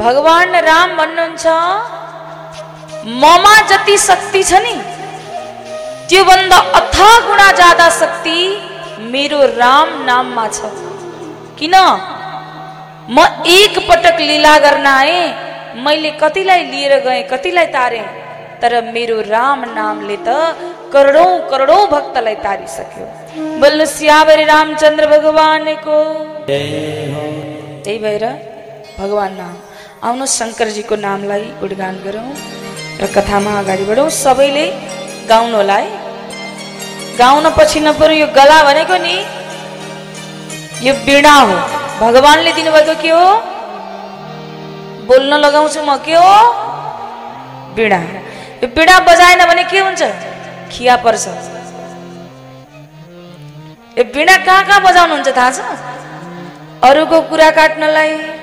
भगवान राम भन्नुहुन्छ ममा जति शक्ति छ नि त्योभन्दा अथाह गुणा ज्यादा शक्ति मेरो राम नाममा छ। किन? म एक पटक लीला गर्न आएँ मैले कतिलाई लिएर गएँ कतिलाई तारेँ तर मेरो राम नामले त करोडौँ करोडौँ भक्तलाई तारिसक्यो। बोल्नु सियावरी रामचन्द्र भगवानको। त्यही भएर भगवान नाम। आउनु शङ्करजीको नामलाई गुणगान गरौँ र कथामा अगाडि बढौँ। सबैले गाउनु होला है गाउन पछि नपऱ्यो यो गला भनेको नि यो वीणा हो। भगवानले दिनुभएको के हो? बोल्न लगाउँछु म के हो? वीणा। यो वीणा बजाएन भने के हुन्छ? खिया पर्छ। यो वीणा कहाँ कहाँ बजाउनुहुन्छ थाहा छ? अरूको कुरा काट्नलाई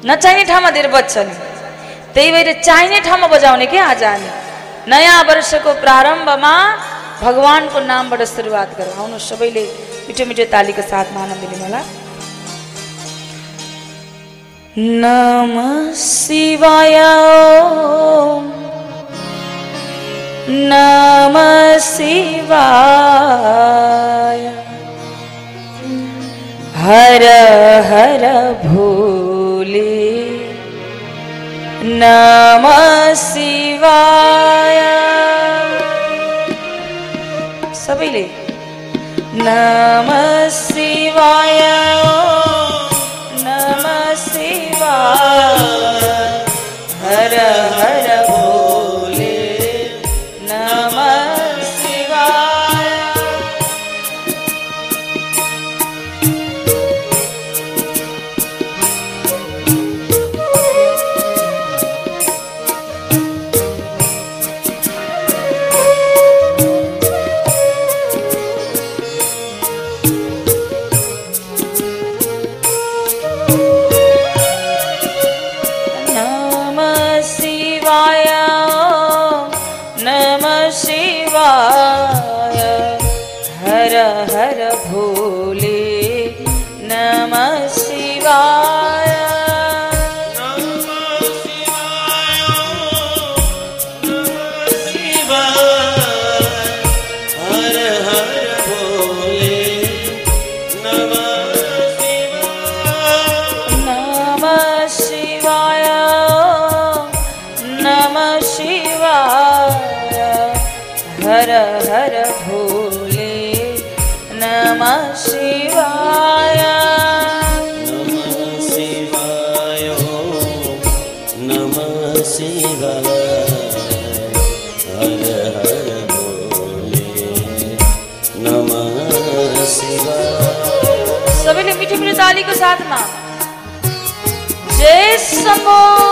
नचाहिने ठाउँमा धेरै नि त्यही भएर चाहिने ठाउँमा बजाउने क्या आज हामी? नयाँ वर्षको प्रारम्भमा भगवानको नामबाट सुरुवात गरौँ। आउनु सबैले मिठो मिठो तालीको साथमा आनन्द लिनु होला। नम शिवाय। नम शिवाय। हर हर भोले नम शिवाय। सबैले। नम शिवाय। नम शिवाय। हर हर मिठो तालीको साथमा जय शम्भो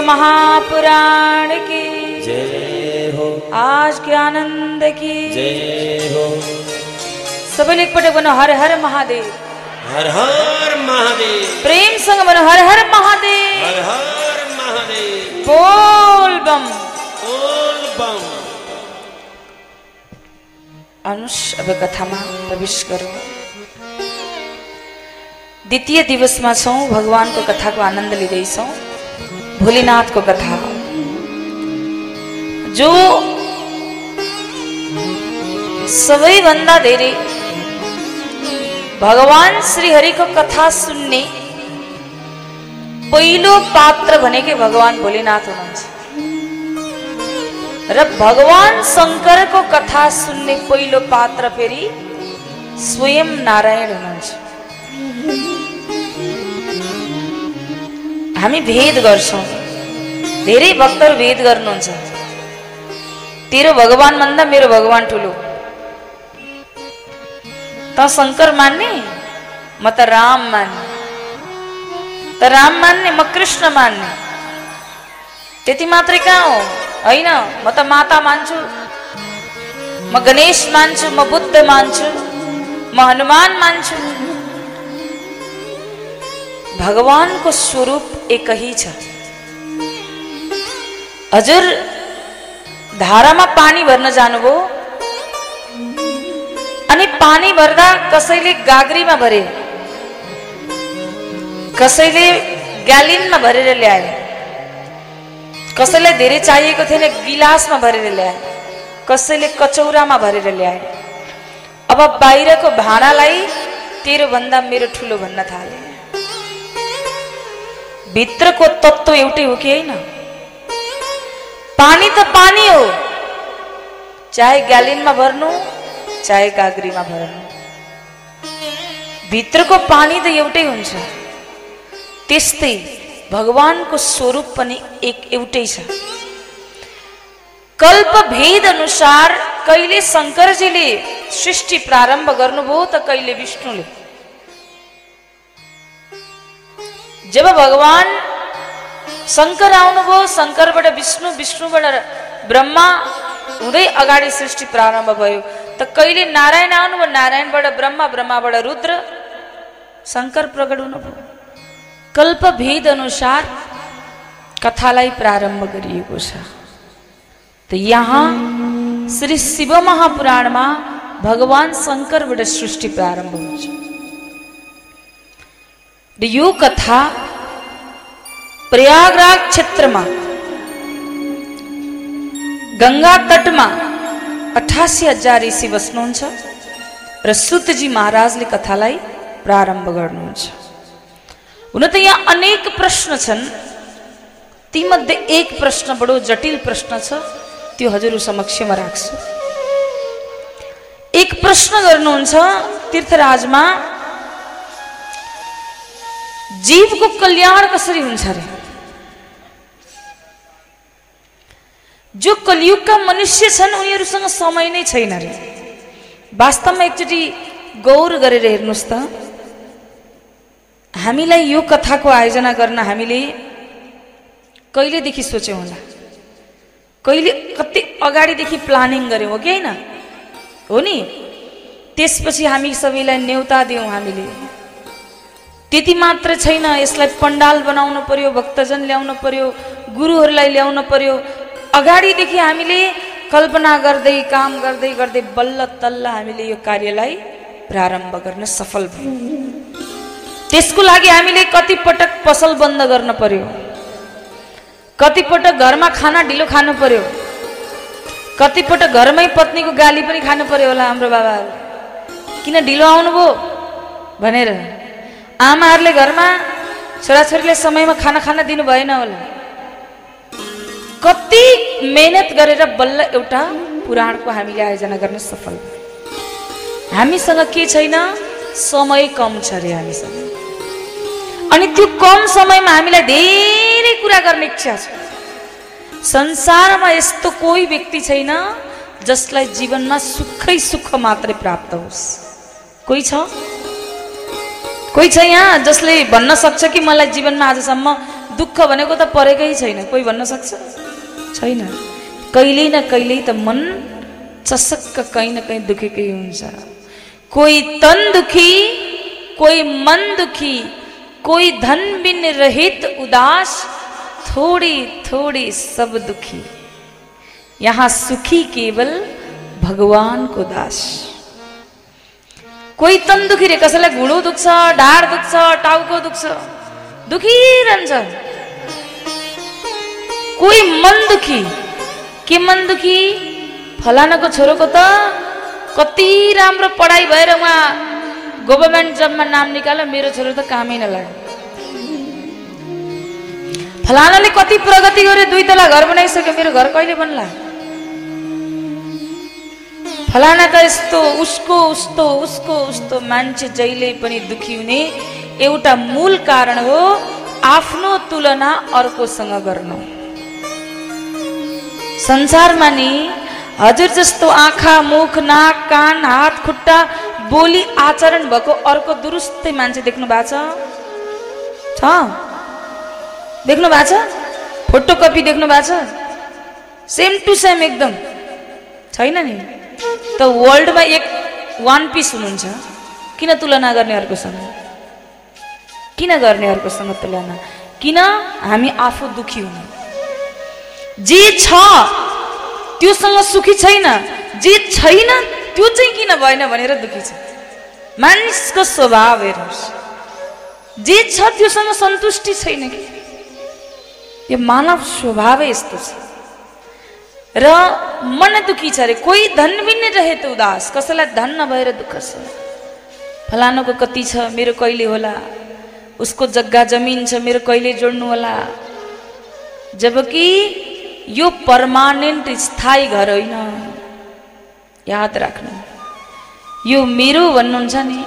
महापुराण की। जय हो। आज के आनंद की। जय हो। सबने लिख पटे बनो हर हर महादेव। हर हर महादेव। प्रेम संग बनो हर हर महादेव। हर हर महादेव। बोल बम। बोल बम। अनुष अब कथा में प्रवेश करो। द्वितीय दिवस में કરો भगवान को कथा को आनंद ली रही છું भोलेनाथको कथा जो सबैभन्दा धेरै भगवान श्रीहरिको कथा सुन्ने पहिलो पात्र भनेकै भगवान भोलेनाथ हुनुहुन्छ। र भगवान शङ्करको कथा सुन्ने पहिलो पात्र फेरि स्वयं नारायण हुनुहुन्छ। हामी भेद गर्छौँ। धेरै भक्तहरू भेद गर्नुहुन्छ। तेरो भगवान भन्दा मेरो भगवान ठुलो। त शङ्कर मान्ने म त राम मान्ने। त राम मान्ने म कृष्ण मान्ने। त्यति मात्रै कहाँ हो? होइन म त माता मान्छु। म गणेश मान्छु म बुद्ध मान्छु। म हनुमान मान्छु। भगवानको स्वरूप एकै छ। हजुर धारामा पानी भर्न जानुभयो। अनि पानी भर्दा कसैले गाग्रीमा भरे कसैले ग्यालिनमा भरेर ल्याए कसैलाई धेरै चाहिएको थिएन गिलासमा भरेर ल्याए कसैले कचौरामा भरेर ल्याए। अब बाहिरको भाँडालाई तेरो भन्दा मेरो ठुलो भन्न थाले। भित्रको तत्त्व एउटै हो कि होइन? पानी त पानी हो। चाहे ग्यालिनमा भर्नु चाहे गाग्रीमा भर्नु। भित्रको पानी त एउटै हुन्छ। त्यस्तै भगवानको स्वरूप पनि एक एउटै छ। कल्प भेद अनुसार कहिले शङ्करजीले सृष्टि प्रारम्भ गर्नुभयो त कहिले विष्णुले? जब भगवान शङ्कर आउनुभयो शङ्करबाट विष्णु विष्णुबाट ब्रह्मा हुँदै अगाडि सृष्टि प्रारम्भ भयो। त कहिले नारायण आउनुभयो नारायणबाट ब्रह्मा ब्रह्माबाट रुद्र शङ्कर प्रकट हुनुभयो कल्प भेद अनुसार कथालाई प्रारम्भ गरिएको छ। त यहाँ श्री शिव महापुराणमा भगवान शङ्करबाट सृष्टि प्रारम्भ हुन्छ। यो कथा प्रयागराज क्षेत्रमा गङ्गा तटमा अठासी हजार ऋषि बस्नुहुन्छ र सुतजी महाराजले कथालाई प्रारम्भ गर्नुहुन्छ। हुन त अनेक प्रश्न छन्। तीमध्ये एक प्रश्न बडो जटिल प्रश्न छ त्यो हजुर समक्षमा राख्छु। एक प्रश्न गर्नुहुन्छ तीर्थराजमा जीवको कल्याण कसरी हुन्छ अरे जो कलियुगका मनुष्य छन् उनीहरूसँग समय नै छैन अरे वास्तवमा एकचोटि गौर गरेर हेर्नुहोस् त। हामीलाई यो कथाको आयोजना गर्न हामीले कहिलेदेखि सोच्यौँ होला? कहिले कति अगाडिदेखि प्लानिङ गऱ्यौँ हो कि होइन? हो नि? त्यसपछि हामी सबैलाई न्यौता दियौँ हामीले। त्यति मात्र छैन यसलाई पण्डाल बनाउनु पर्यो भक्तजन ल्याउनु पर्यो गुरुहरूलाई ल्याउनु पर्यो। अगाडिदेखि हामीले कल्पना गर्दै काम गर्दै गर्दै बल्ल तल्ल हामीले यो कार्यलाई प्रारम्भ गर्न सफल भयौँ। त्यसको लागि हामीले कतिपटक पसल बन्द गर्न पर्यो। कतिपटक घरमा खाना ढिलो खानु पर्यो। कतिपटक घरमै पत्नीको गाली पनि खानु पर्यो होला हाम्रो बाबाहरू। किन ढिलो आउनुभयो? भनेर। आमाहरूले घरमा छोराछोरीलाई समयमा खाना खान दिनु भएन होला। कति मेहनत गरेर बल्ल एउटा पुराणको हामीले आयोजना गर्न सफल हामीसँग के छैन? समय कम छ अरे हामीसँग। अनि त्यो कम समयमा हामीलाई धेरै कुरा गर्ने इच्छा छ। संसारमा यस्तो कोही व्यक्ति छैन जसलाई जीवनमा सुखै सुख मात्रै प्राप्त होस्। कोही छ? कोही छ यहाँ जसले भन्न सक्छ कि मलाई जीवनमा आजसम्म दुःख भनेको त परेकै छैन। कोही भन्न सक्छ? छैन। कहिल्यै न कहिल्यै त मन चसक्क कहीँ न कहीँ दुखेकै हुन्छ। कोही तन दुखी कोही मन दुखी कोई धन बिन रहित उदास थोड़ी थोड़ी सब दुखी। यहाँ सुखी केवल भगवानको दास। कोही तन दुखी रे कसैलाई घुँडो दुख्छ ढाड दुख्छ टाउको दुख्छ दुखिरहन्छ कोही मन दुखी? के मन दुखी? फलानाको छोरोको त कति राम्रो पढाइ भएर उहाँ गभर्मेन्ट जबमा नाम निकाल्यो मेरो छोरो त कामै नलाग्यो फलानाले कति प्रगति गर्यो दुई तला घर बनाइसक्यो मेरो घर कहिले बन्ला? फलाना त यस्तो उसको उस्तो उसको उस्तो मान्छे जहिले पनि दुखी हुने एउटा मूल कारण हो आफ्नो तुलना अर्कोसँग गर्नु। संसारमा नि हजुर जस्तो आँखा मुख नाक कान हात खुट्टा बोली आचरण भएको अर्को दुरुस्तै मान्छे देख्नु भएको छ? देख्नु भएको छ? फोटो कपी देख्नु भएको छ? सेम टु सेम एकदम। छैन नि? त वर्ल्डमा एक वान पिस हुनुहुन्छ। किन तुलना गर्ने अर्कोसँग किन गर्ने अर्कोसँग तुलना? किन हामी आफू दुखी हुनु? जे छ त्योसँग सुखी छैन। जे छैन त्यो चाहिँ किन भएन भनेर दुखी छ? मानिसको स्वभाव हेर्नुहोस्। जे छ त्योसँग सन्तुष्टि छैन कि? यो मानव स्वभावै यस्तो छ। र मन दुखी छ अरे कोही धन पनि रहे त उदास। कसैलाई धन नभएर दुःख छ। फलानुको कति छ मेरो कहिले होला? उसको जग्गा जमिन छ मेरो कहिले जोड्नु होला? जबकि यो पर्मानेन्ट स्थायी घर होइन। याद राख्नु। यो मेरो भन्नुहुन्छ नि।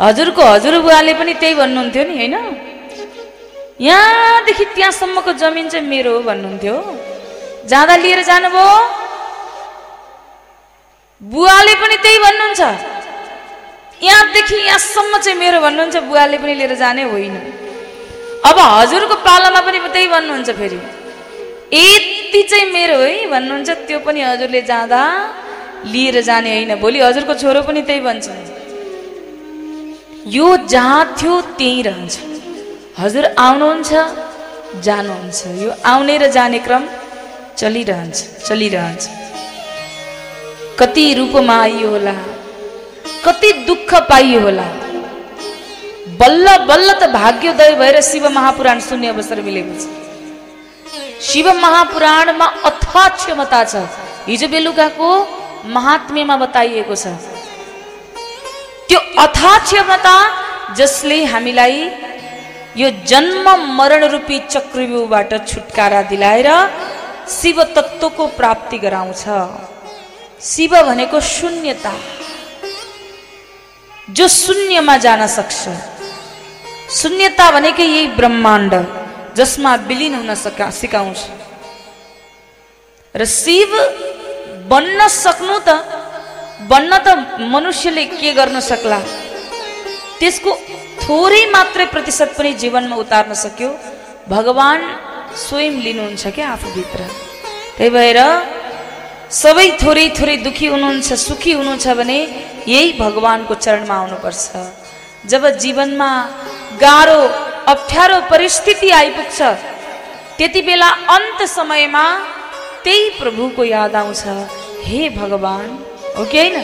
हजुरको हजुरबुवाले पनि त्यही भन्नुहुन्थ्यो नि होइन? यहाँदेखि त्यहाँसम्मको जमिन चाहिँ मेरो भन्नुहुन्थ्यो। जाँदा लिएर जानुभयो। बुवाले पनि त्यही भन्नुहुन्छ। यहाँदेखि यहाँसम्म चाहिँ मेरो भन्नुहुन्छ बुवाले पनि लिएर जाने होइन। अब हजुरको पालामा पनि त्यही भन्नुहुन्छ फेरि। यति चाहिँ मेरो है भन्नुहुन्छ त्यो पनि हजुरले जाँदा लिएर जाने होइन। भोलि हजुरको छोरो पनि त्यही भन्छ। यो जहाँ थियो त्यहीँ रहन्छ। हजुर आउनुहुन्छ जानुहुन्छ। यो आउने र जाने क्रम चलिरहन्छ चलिरहन्छ। कति रूपमा आइयो होला? कति दुःख पाइयो होला? बल्ल बल्ल त भाग्योदय भएर शिव महापुराण सुन्ने अवसर मिलेको छ शिव महापुराणमा अथाह क्षमता छ। हिजो बेलुकाको महात्म्यमा बताइएको छ। त्यो अथाह क्षमता जसले हामीलाई यो जन्म मरण रूपी चक्रव्यूहबाट छुटकारा दिलाएर शिव तत्त्वको प्राप्ति गराउँछ। शिव भनेको शून्यता। जो शून्यमा जान सक्छ। शून्यता भनेकै यही ब्रह्माण्ड जसमा विलिन हुन सका सिकाउँछ। र शिव बन्न सक्नु त बन्न त मनुष्यले के गर्न सक्ला? त्यसको थोरै मात्रै प्रतिशत पनि जीवनमा उतार्न सक्यो। भगवान स्वयं लिनुहुन्छ क्या आफूभित्र? त्यही भएर सबै थोरै थोरै दुखी हुनुहुन्छ सुखी हुनुहुन्छ भने यही भगवानको चरणमा आउनुपर्छ। जब जीवनमा गाह्रो अप्ठ्यारो परिस्थिति आइपुग्छ त्यति बेला अन्त समयमा त्यही प्रभुको याद आउँछ हे भगवान हो कि होइन?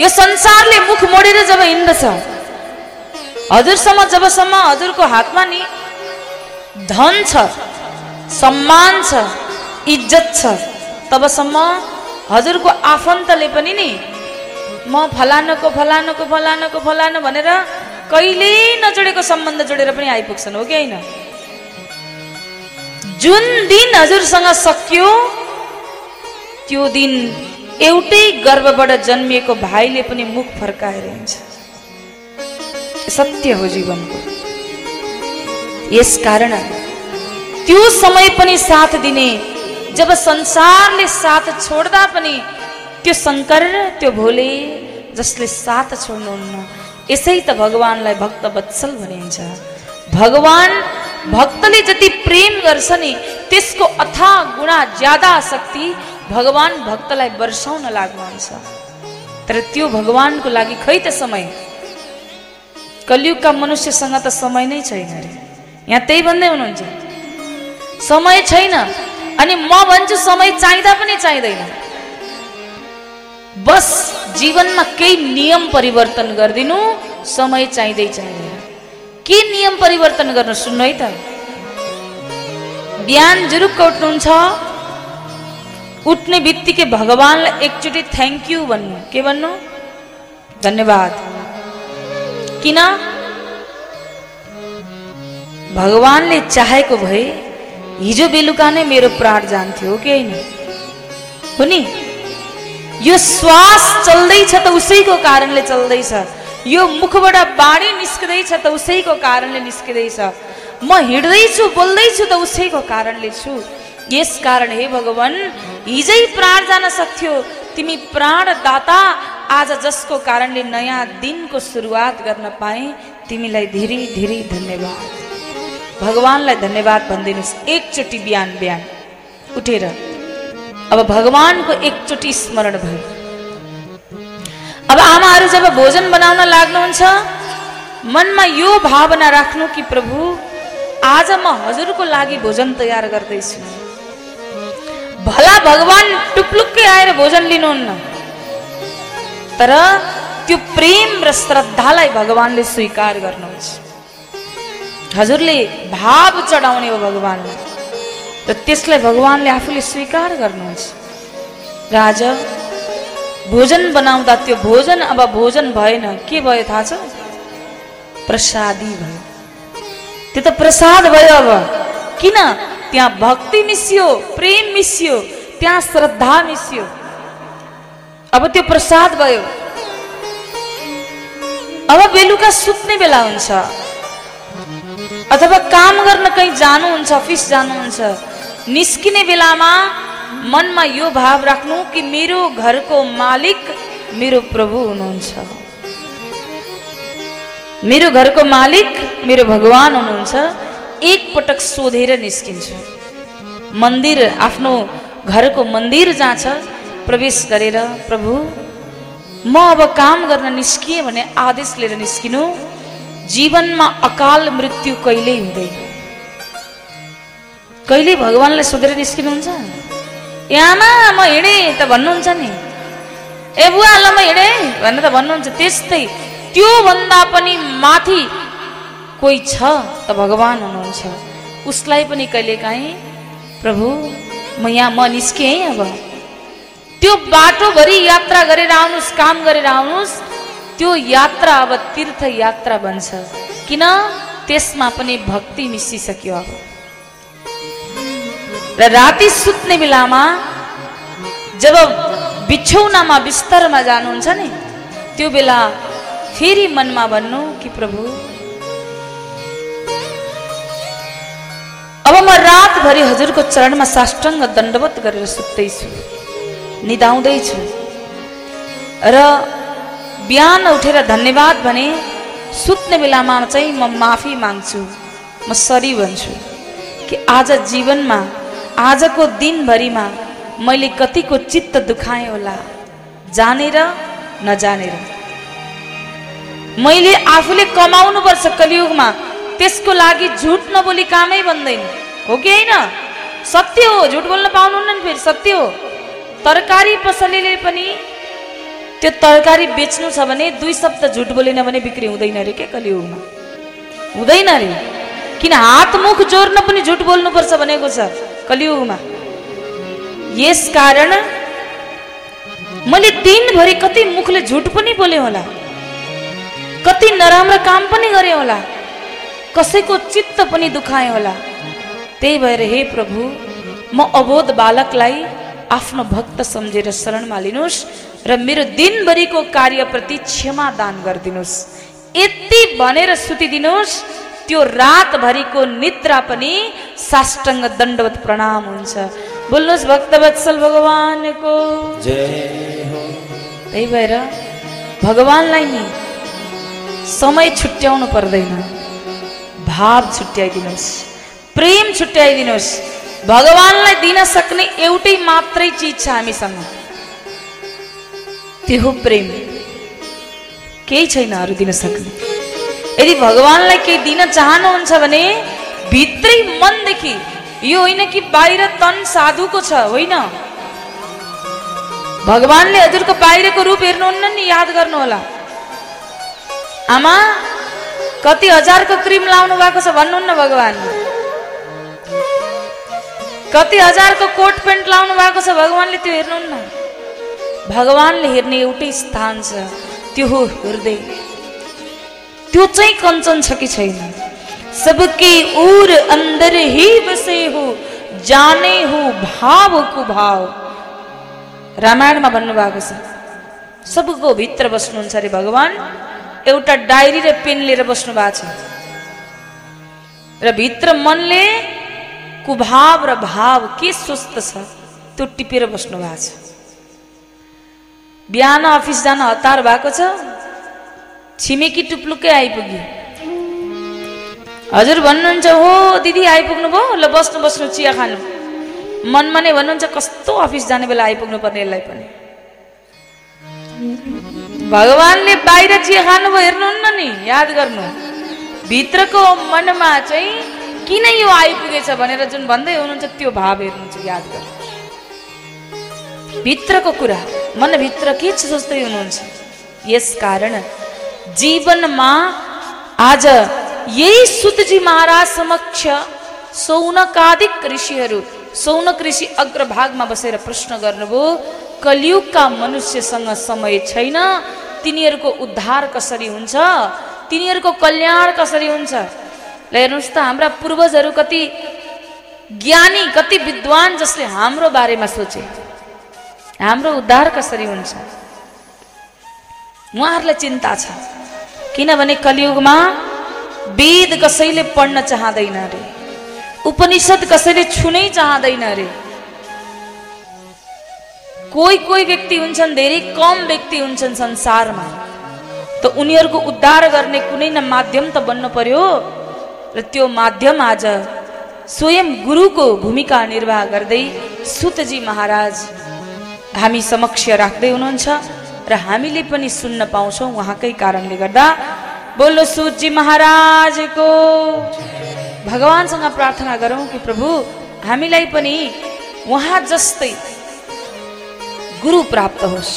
यो संसारले मुख मोडेर जब हिँड्दछ हजुरसम्म जबसम्म हजुरको हातमा नि धन छ सम्मान छ इज्जत छ। तबसम्म हजुरको आफन्तले पनि नि म फलानुको फलानुको फलानुको फलानु भनेर कहिल्यै नजोडेको सम्बन्ध जोडेर पनि आइपुग्छन् हो कि होइन? जुन दिन हजुरसँग सकियो त्यो दिन एउटै गर्भबाट जन्मिएको भाइले पनि मुख फर्काएर हिँड्छ। सत्य हो जीवनको। यस कारण त्यो समय पनि साथ दिने जब संसारले साथ छोड्दा पनि त्यो शङ्कर त्यो भोले जसले साथ छोड्नुहुन्न यसै त भगवान्लाई भक्त वत्सल भनिन्छ। भगवान भक्तले जति प्रेम गर्छ नि त्यसको अथा गुणा ज्यादा शक्ति भगवान भक्तलाई वर्षाउन लाग्नुहुन्छ। तर त्यो भगवानको लागि खै त समय? कलियुगका मनुष्यसँग त समय नै छैन अरे यहाँ त्यही भन्दै हुनुहुन्छ। समय छैन अनि म भन्छु समय चाहिँदा पनि चाहिँदैन। बस जीवनमा केही नियम परिवर्तन गरिदिनु समय चाहिँदै चाहिँदैन। के नियम परिवर्तन गर्नु सुन्नु है त? बिहान जुरुक्क उठ्नुहुन्छ। उठ्ने बित्तिकै भगवान्लाई एकचोटि थ्याङ्क यू भन्नु। के भन्नु? धन्यवाद। किन? भगवान्ले चाहेको भए हिजो बेलुका नै मेरो प्राण जान्थ्यो कि होइन? हो नि यो श्वास चल्दैछ त उसैको कारणले चल्दैछ। यो मुखबाट बाणी निस्किँदैछ त उसैको कारणले निस्किँदैछ। म हिँड्दैछु बोल्दैछु त उसैको कारणले छु। यस कारण हे भगवान् हिजै प्राण जान सक्थ्यो। तिमी प्राणदाता आज जसको कारणले नयाँ दिनको सुरुवात गर्न पाएँ तिमीलाई धेरै धेरै धन्यवाद। भगवान्लाई धन्यवाद भनिदिनुहोस् एकचोटि बिहान बिहान उठेर। अब भगवान्को एकचोटि स्मरण भयो। अब आमाहरू जब भोजन बनाउन लाग्नुहुन्छ मनमा यो भावना राख्नु कि प्रभु आज म हजुरको लागि भोजन तयार गर्दैछु। भला भगवान् टुप्लुक्कै आएर भोजन लिनुहुन्न। तर त्यो प्रेम र श्रद्धालाई भगवान्ले स्वीकार गर्नुहुन्छ। हजुरले भाव चढाउने हो भगवान्लाई र त्यसलाई भगवान्ले आफूले स्वीकार गर्नुहुन्छ। र आज भोजन बनाउँदा त्यो भोजन अब भोजन भएन। के भयो थाहा छ? प्रसादी भयो। त्यो त प्रसाद भयो अब। किन? त्यहाँ भक्ति मिसियो प्रेम मिसियो त्यहाँ श्रद्धा मिसियो। अब त्यो प्रसाद भयो। अब बेलुका सुत्ने बेला हुन्छ। अथवा काम गर्न कहीँ जानुहुन्छ अफिस जानुहुन्छ निस्किने बेलामा मनमा यो भाव राख्नु कि मेरो घरको मालिक मेरो प्रभु हुनुहुन्छ। मेरो घरको मालिक मेरो भगवान हुनुहुन्छ। एकपटक सोधेर निस्किन्छु। मन्दिर आफ्नो घरको मन्दिर जहाँ छ प्रवेश गरेर प्रभु म अब काम गर्न निस्किएँ भने आदेश लिएर निस्किनु। जीवनमा अकाल मृत्यु कहिल्यै हुँदैन कहिले भगवान्लाई सोधेर निस्किनुहुन्छ आमा म हिँडेँ त भन्नुहुन्छ नि ए बुवा ल म हिँडेँ भनेर त भन्नुहुन्छ त्यस्तै त्योभन्दा पनि माथि कोही छ त भगवान् हुनुहुन्छ उसलाई पनि कहिलेकाहीँ प्रभु म यहाँ म निस्केँ अब त्यो बाटोभरि यात्रा गरेर आउनुहोस् काम गरेर आउनुहोस् त्यो यात्रा अब तीर्थ यात्रा बन्छ। किन? त्यसमा पनि भक्ति मिसिसक्यो। अब र राति सुत्ने बेलामा जब बिछौनामा बिस्तरमा जानुहुन्छ नि त्यो बेला फेरि मनमा भन्नु कि प्रभु अब म रातभरि हजुरको चरणमा साष्टाङ्ग दण्डवत गरेर सुत्दैछु निदाउँदैछु। र बिहान उठेर धन्यवाद भने सुत्ने बेलामा चाहिँ म माफी माग्छु। म सरी भन्छु कि आज जीवनमा आजको दिनभरिमा मैले कतिको चित्त दुखाएँ होला। जानेर नजानेर। मैले आफूले कमाउनुपर्छ कलियुगमा त्यसको लागि झुट नबोली कामै बन्दैन। हो कि होइन? सत्य हो झुट बोल्न पाउनुहुन्न फेरि सत्य हो। तरकारी पसलेले पनि त्यो तरकारी बेच्नु छ भने दुई शब्द झुट बोलेन भने बिक्री हुँदैन अरे के कलियुगमा? हुँदैन अरे। किन हात मुख जोड्न पनि झुट बोल्नुपर्छ भनेको छ कलियुगमा। यस कारण मैले दिनभरि कति मुखले झुट पनि बोले होला कति नराम्रो काम पनि गरेँ होला कसैको चित्त पनि दुखाएँ होला। त्यही भएर हे प्रभु म अबोध बालकलाई आफ्नो भक्त सम्झेर शरणमा लिनुहोस्। र मेरो दिनभरिको कार्यप्रति क्षमा दान गरिदिनुहोस्। यति भनेर सुतिदिनुहोस् त्यो रातभरिको निद्रा पनि साष्टाङ्ग दण्डवत प्रणाम हुन्छ। बोल्नुहोस् भक्तवत्सल भगवानको। त्यही भएर भगवान्लाई नि समय छुट्याउनु पर्दैन। भाव छुट्याइदिनुहोस् प्रेम छुट्याइदिनुहोस्। भगवान्लाई दिन सक्ने एउटै मात्रै चिज छ हामीसँग। त्यो प्रेम। केही छैन अरू दिन सक्ने। यदि भगवान्लाई केही दिन चाहनुहुन्छ भने भित्रै मनदेखि यो होइन कि बाहिर तन साधुको छ होइन? भगवान्ले हजुरको बाहिरको रूप हेर्नुहुन्न नि याद गर्नुहोला। आमा कति हजारको क्रिम लाउनु भएको छ भन्नुहुन्न भगवान्। कति हजारको कोट पेन्ट लाउनु भएको छ भगवान्ले त्यो हेर्नुहुन्न। भगवान्ले हेर्ने एउटै स्थान छ त्यो हो हृदय। त्यो चाहिँ कञ्चन छ कि छैन? सबके उर अंदर ही बसे हो जाने हो भाव को भाव। रामायणमा भन्नुभएको छ सबको भित्र बस्नुहुन्छ अरे भगवान्। एउटा डायरी र पेन लिएर बस्नु भएको छ। र भित्र मनले कुभाव र भाव के स्वस्थ छ त्यो टिपेर बस्नु भएको छ। बिहान अफिस जान हतार भएको छ। छिमेकी टुप्लुकै आइपुग्यो। हजुर भन्नुहुन्छ हो दिदी आइपुग्नु भयो ल बस्नु बस्नु चिया खानु। मनमा नै भन्नुहुन्छ कस्तो अफिस जाने बेला आइपुग्नु पर्ने यसलाई पनि? भगवान्ले बाहिर चिया खानुभयो हेर्नुहुन्न नि याद गर्नु। भित्रको मनमा चाहिँ किन यो आइपुगेछ भनेर जुन भन्दै हुनुहुन्छ त्यो भाव हेर्नुहुन्छ याद गर्नु। भित्रको कुरा मनभित्र के छ सोच्दै हुनुहुन्छ यस कारण जीवनमा आज यही सुतजी महाराज समक्ष सौनकादिक ऋषिहरू सौनक ऋषि अग्रभागमा बसेर प्रश्न गर्नुभयो कलियुगका मनुष्यसँग समय छैन तिनीहरूको उद्धार कसरी हुन्छ? तिनीहरूको कल्याण कसरी हुन्छ? ल हेर्नुहोस् त हाम्रा पूर्वजहरू कति ज्ञानी कति विद्वान जसले हाम्रो बारेमा सोचे। हाम्रो उद्धार कसरी हुन्छ? उहाँहरूलाई चिन्ता छ। किनभने कलियुगमा वेद कसैले पढ्न चाहँदैन अरे उपनिषद कसैले छुनै चाहँदैन अरे कोही कोही व्यक्ति हुन्छन् धेरै कम व्यक्ति हुन्छन् संसारमा। त उनीहरूको उद्धार गर्ने कुनै न माध्यम त बन्न पर्यो। र त्यो माध्यम आज स्वयं गुरुको भूमिका निर्वाह गर्दै सुतजी महाराज हामी समक्ष राख्दै हुनुहुन्छ र हामीले पनि सुन्न पाउँछौँ उहाँकै कारणले गर्दा। बोलो सुतजी महाराजको भगवान्सँग प्रार्थना गरौँ कि प्रभु हामीलाई पनि उहाँ जस्तै गुरु प्राप्त होस्।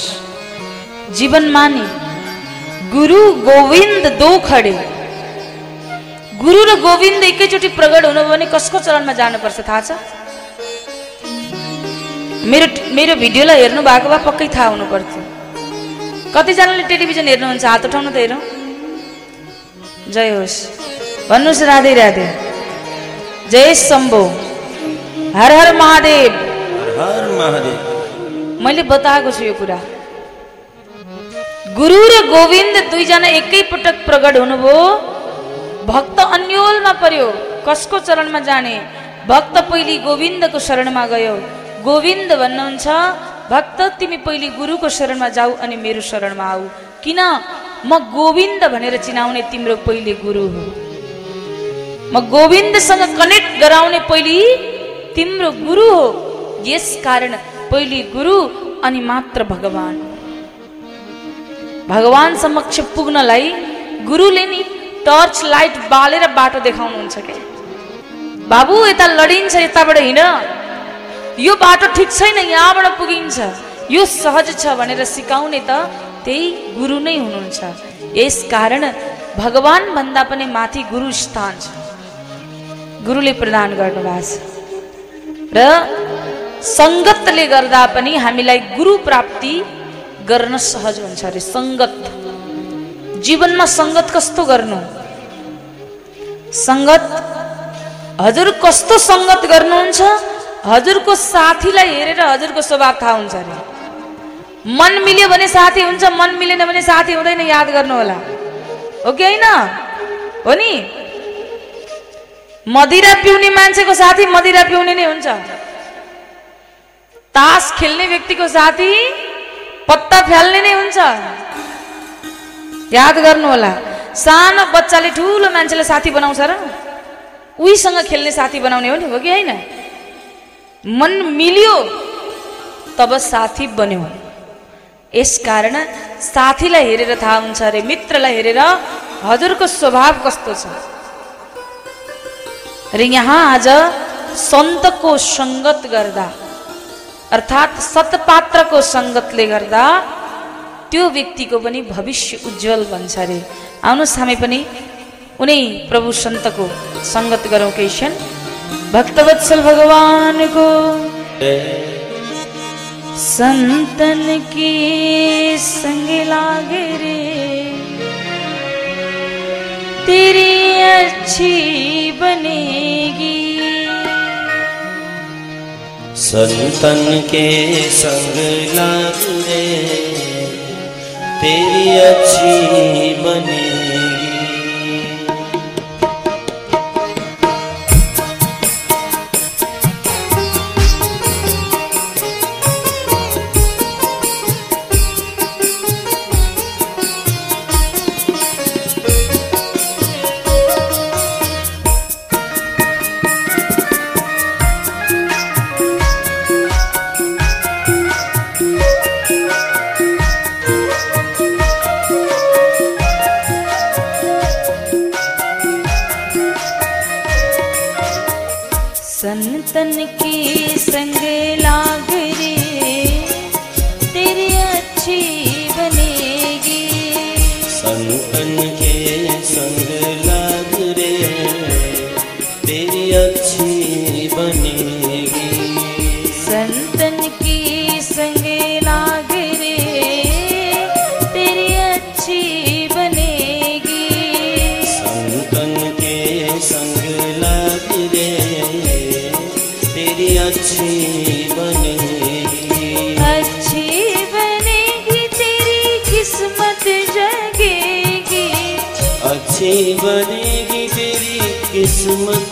जीवनमा नि गुरु गोविन्द दो खडे। गुरु र गोविन्द एकैचोटि प्रगट हुनु भने कसको चरणमा जानुपर्छ थाहा छ? मेरो मेरो भिडियोलाई हेर्नु भएको भए पक्कै थाहा हुनु पर्थ्यो कतिजनाले टेलिभिजन हेर्नुहुन्छ? हात उठाउनु त हेरौँ। जय होस्। भन्नुहोस् राधे राधे। जय शम्भो। हर हर महादेव। हर हर महादेव। मैले बताएको छु यो कुरा। गुरु र गोविन्द दुईजना एकै पटक प्रगट हुनुभयो। भक्त अन्यलमा पर्यो। कसको चरणमा जाने? भक्त पहिले गोविन्दको शरणमा गयो। गोविन्द भन्नुहुन्छ भक्त तिमी पहिले गुरुको शरणमा जाऊ अनि मेरो शरणमा आऊ। किन? म गोविन्द भनेर चिनाउने तिम्रो पहिले गुरु हो। म गोविन्दसँग कनेक्ट गराउने पहिले तिम्रो गुरु हो। यस कारण पहिले गुरु अनि मात्र भगवान्। भगवान् समक्ष पुग्नलाई गुरुले नि टर्च लाइट बालेर बाटो देखाउनुहुन्छ के? बाबु यता लडिन्छ यताबाट हिँड। यो बाटो ठिक छैन यहाँबाट पुगिन्छ। यो सहज छ भनेर सिकाउने त त्यही गुरु नै हुनुहुन्छ। यस कारण भगवान् भन्दा पनि माथि गुरु स्थान छ। गुरुले प्रदान गर्नुभएको छ। र सङ्गतले गर्दा पनि हामीलाई गुरु प्राप्ति गर्न सहज हुन्छ अरे सङ्गत। जीवनमा सङ्गत कस्तो गर्नु? सङ्गत हजुर कस्तो सङ्गत गर्नुहुन्छ? हजुरको साथीलाई हेरेर हजुरको स्वभाव थाहा हुन्छ अरे। मन मिल्यो भने साथी हुन्छ मन मिलेन भने साथी हुँदैन याद गर्नु होला हो कि होइन? हो नि? मदिरा पिउने मान्छेको साथी मदिरा पिउने नै हुन्छ। तास खेल्ने व्यक्तिको साथी पत्ता फ्याल्ने नै हुन्छ। याद गर्नु होला सानो बच्चाले ठुलो मान्छेलाई साथी बनाउँछ र। उहीसँग खेल्ने साथी बनाउने हो नि हो कि होइन? मन मिल्यो तब साथी बन्यो। यसकारण साथीलाई हेरेर थाहा हुन्छ अरे मित्रलाई हेरेर हजुरको स्वभाव कस्तो छ। र यहाँ आज सन्तको सङ्गत गर्दा अर्थात् सतपात्रको सङ्गतले गर्दा त्यो व्यक्तिको पनि भविष्य उज्जवल बन्छ अरे। आउनुहोस् हामी पनि उनै प्रभु सन्तको सङ्गत गरौँ केही क्षण भक्तवत्सल भगवान को। संतन की संग लागरे तेरी अच्छी बनेगी। संतन के संग लागरे तेरी अच्छी बनेगी।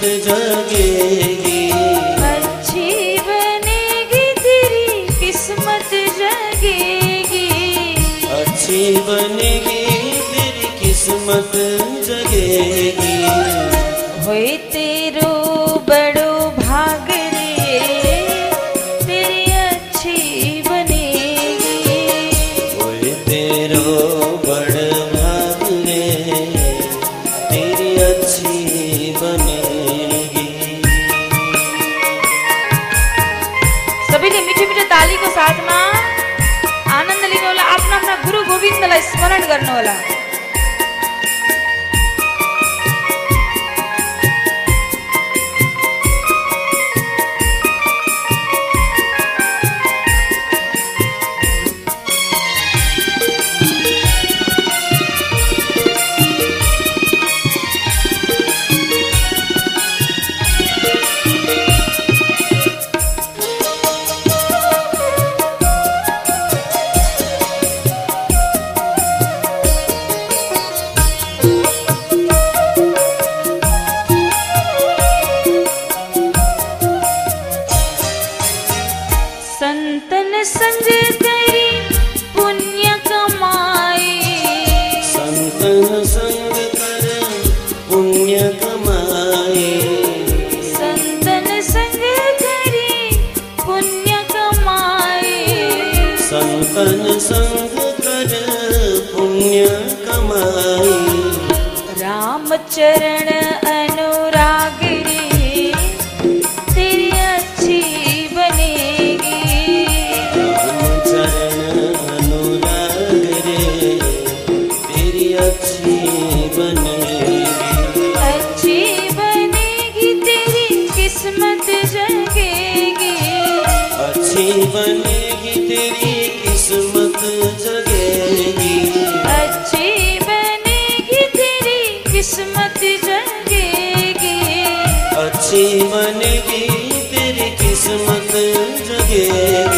जगे। करने वाला। राम चरण yeah.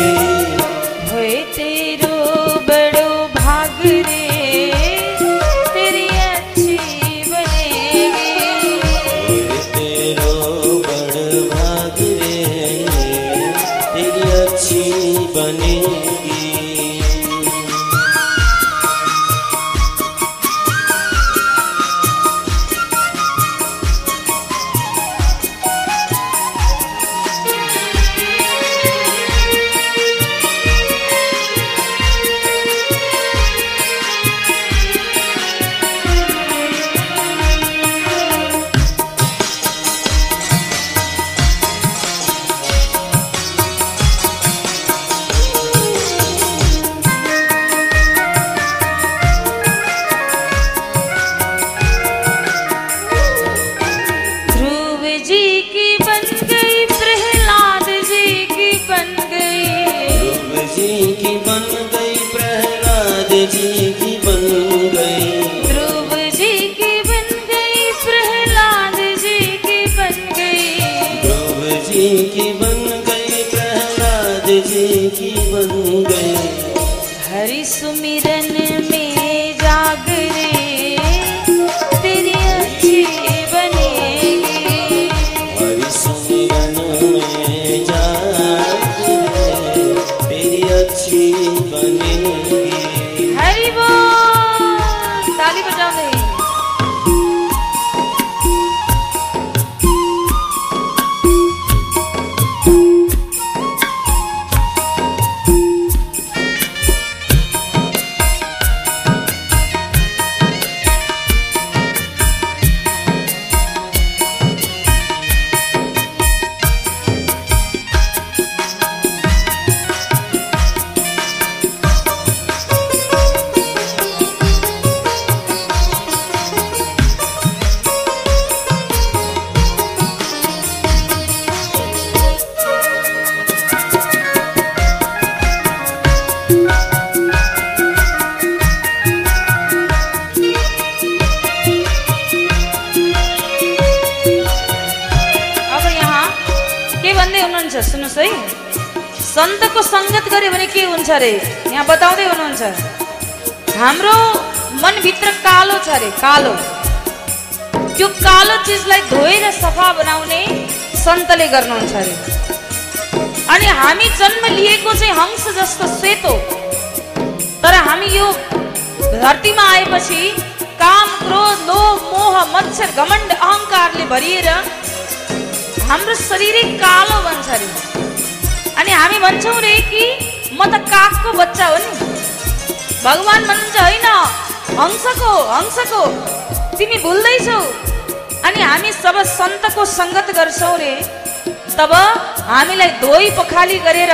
हामीलाई धोइ पखाली गरेर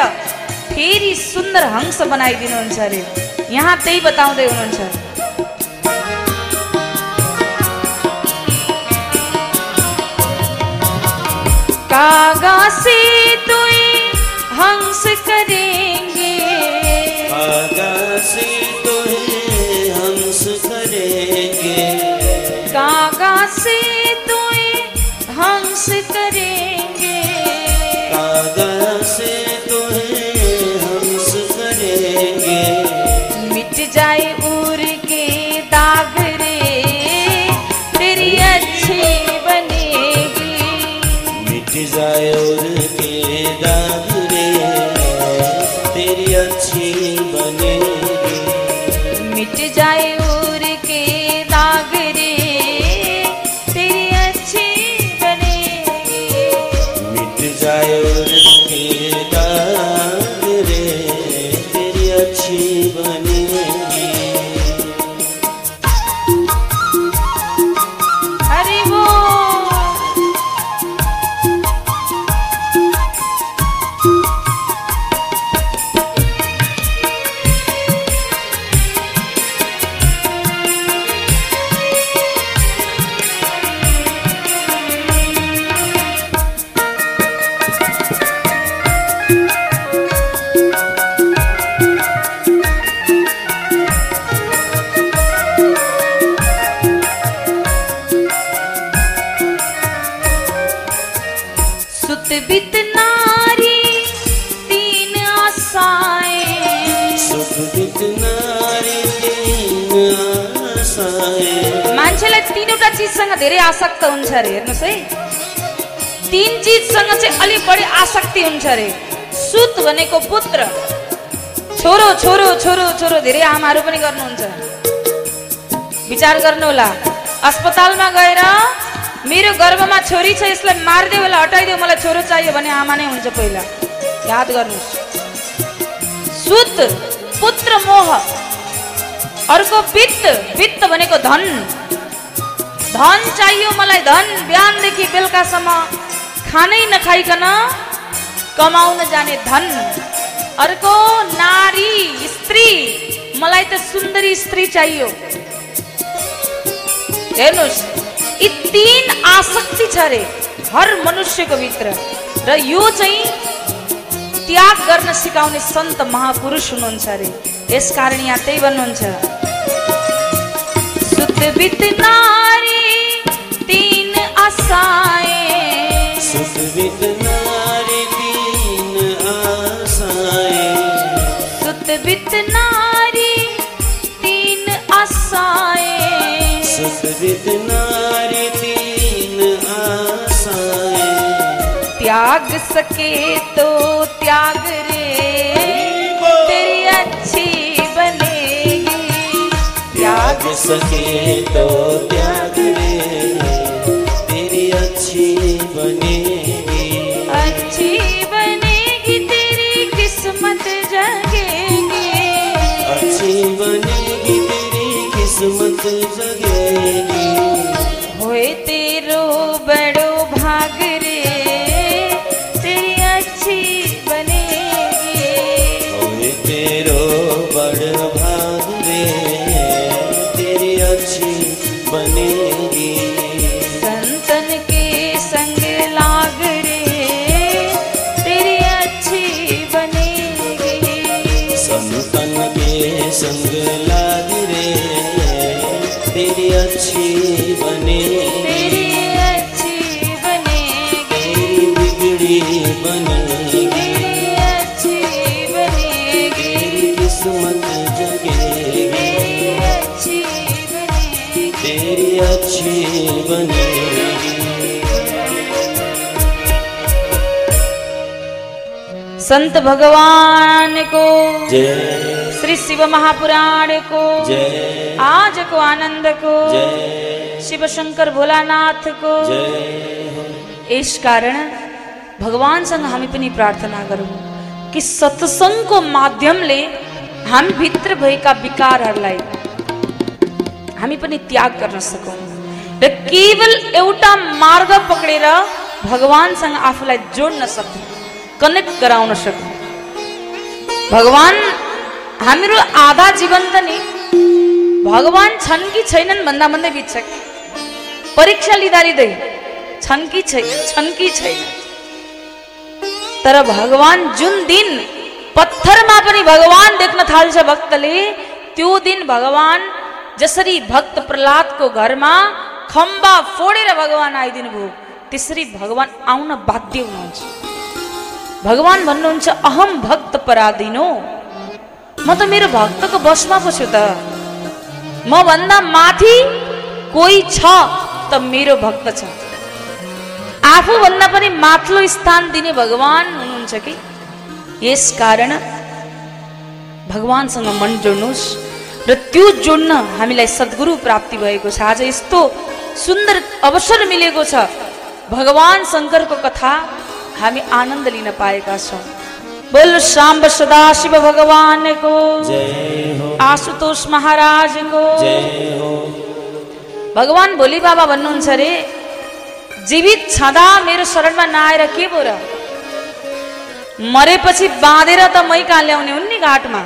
फेरि सुन्दर हंस बनाइदिनुहुन्छ अरे। यहाँ त्यही बताउँदै हुनुहुन्छ। कागा से तुई हंस करेंगे आसक्त हुन्छ अरे हेर्नुहोस् है। तिन चिजसँग चाहिँ अलिक बढी आसक्ति हुन्छ अरे। सुत भनेको पुत्र। छोरो छोरो छोरो छोरो धेरै आमाहरू पनि गर्नुहुन्छ। विचार गर्नुहोला। अस्पतालमा गएर मेरो गर्भमा छोरी छ यसलाई मारिदेऊ यसलाई हटाइदेऊ मलाई छोरो चाहियो भने आमा नै हुन्छ पहिला। याद गर्नुहोस्। सुत पुत्र मोह। अर्को वित्त वित्त भनेको धन। धन चाहियो मलाई धन बिहानदेखि बेलुकासम्म खानै नखाइकन कमाउन जाने धन। अर्को नारी स्त्री मलाई त सुन्दरी स्त्री चाहियो। हेर्नुहोस् यी तिन आसक्ति छ अरे हर मनुष्यको भित्र। र यो चाहिँ त्याग गर्न सिकाउने सन्त महापुरुष हुनुहुन्छ अरे यसकारण यहाँ त्यही भन्नुहुन्छ। सुत आसाए। सुतवित नारी दीन आसाए। सुतवित नारी दीन आसाए। सुतवित नारी दीन आसाए। त्याग सके तो त्याग रे। तेरी अच्छी बनेगी। त्याग सके तो त्याग रे। बनेगी। अच्छी बनेगी तेरी किस्मत जगेगी। अच्छी बनेगी तेरी किस्मत संत भगवान को जय। श्री शिव महापुराण को जय। आज को आनंद को जय। शिव शंकर भोलानाथ को। यस कारण भगवानसँग हामी पनि प्रार्थना गरौँ कि सत्सङ्गको माध्यमले हामी भित्र भएका विकारहरूलाई हामी पनि त्याग गर्न सकौँ। र केवल एउटा मार्ग पक्रेर भगवानसँग आफूलाई जोड्न सकौँ कनेक्ट गराउन सकौँ। भगवान हाम्रो आधा जीवन त नि भगवान छन् कि छैनन् भन्दा भन्दै बित्छ परीक्षा लिँदा लिँदै छन् कि छैन छन् कि छैन तर भगवान जुन दिन पत्थरमा पनि भगवान देख्न थाल्छ भक्तले त्यो दिन भगवान जसरी भक्त प्रहलादको घरमा खम्बा फोडेर भगवान आइदिनु भयो त्यसरी भगवान आउन बाध्य हुनुहुन्छ भगवान भन्नुहुन्छ अहम भक्त पराधिनो। म त मेरो भक्तको बसमा पो छु त। म भन्दा माथि कोही छ। त मेरो भक्त छ आफूभन्दा पनि माथिल्लो स्थान दिने भगवान हुनुहुन्छ कि यस कारण भगवानसँग मन जोड्नुहोस् र त्यो जोड्न हामीलाई सद्गुरु प्राप्ति भएको छ आज यस्तो सुन्दर अवसर मिलेको छ भगवान शङ्करको कथा हामी आनन्द लिन पाएका छौँ बोल साम्ब सदाशिव भगवानको आशुतोष महाराजको जय हो भगवान भोलि बाबा भन्नुहुन्छ अरे जीवित छँदा मेरो शरणमा नआएर के पो र मरेपछि बाँधेर त मै कहाँ ल्याउने हुन् नि घाटमा?